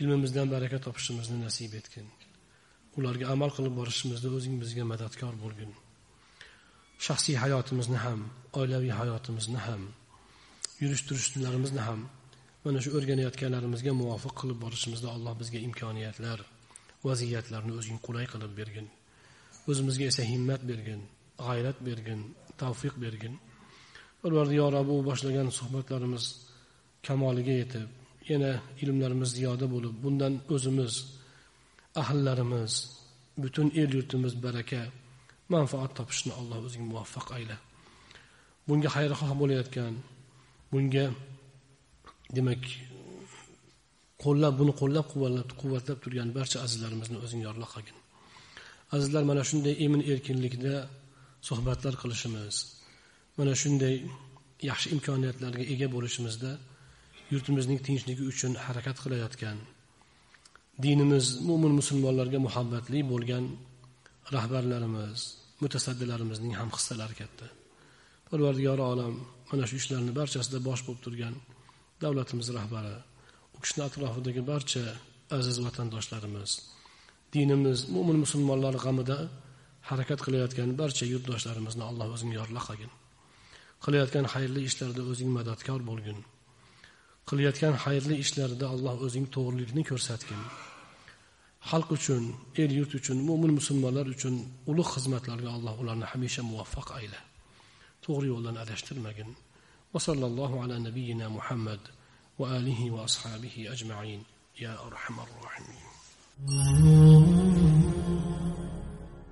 Ilmimizdan baraka topishimizni nasib etgin. Ularga amal qilib borishimizda o'zing bizga madadkor bo'lgin. Shaxsiy hayotimizni ham oilaviy hayotimizni ham yurish turishlarimizni ham mana shu o'rganayotganlarimizga muvofiq qilib borishimizda alloh bizga imkoniyatlar vaziyatlarni o'zing qulay qilib bergin. O'zimizga esa himmat bergin g'ayrat bergin tavfiq bergin. Parvardigor bu boshlagan suhbatlarimiz kamoliga yetib yana ilmlarimiz ziyoda bo'lib bundan o'zimiz ahllarimiz butun el yurtimiz baraka manfaat topishni alloh o'zing muvaffaq ayla. Bunga xayrixoh bo'layotgan bunga demak qo'llab buni qo'llab quvvatlab turgan barcha azizlarimizni o'zing yorliq qilgin. Azizlar mana shunday emin erkinlikda suhbatlar qilishimiz mana shunday yaxshi imkoniyatlarga ega bo'lishimizda yurtimizning tinchligi uchun harakat qilayotgan dinimiz mo'min musulmonlarga muhabbatli bo'lgan rahbarlarimiz mutasaddilarimizning ham hissalari katta. Parvardigori olam mana shu ishlarni barchasida bosh bo'lib turgan davlatimiz rahbari u kishini atrofidagi barcha aziz vatandoshlarimiz dinimiz mo'min musulmonlar g'amida harakat qilayotgan barcha yurtdoshlarimizni alloh o'zing yorla qilgin. Qilayotgan xayrli ishlarda o'zing madadkor bo'lgin. qilayotgan xayrli ishlarida alloh o'zing to'g'rilikni ko'rsatgin xalq uchun el yurt uchun mo'min musulmonlar uchun ulug' xizmatlarga alloh ularni hamisha muvaffaq ayla to'g'ri yo'ldan adashtirmagin وصلى الله على نبينا محمد وآله وأصحابه أجمعين يا أرحم الراحمين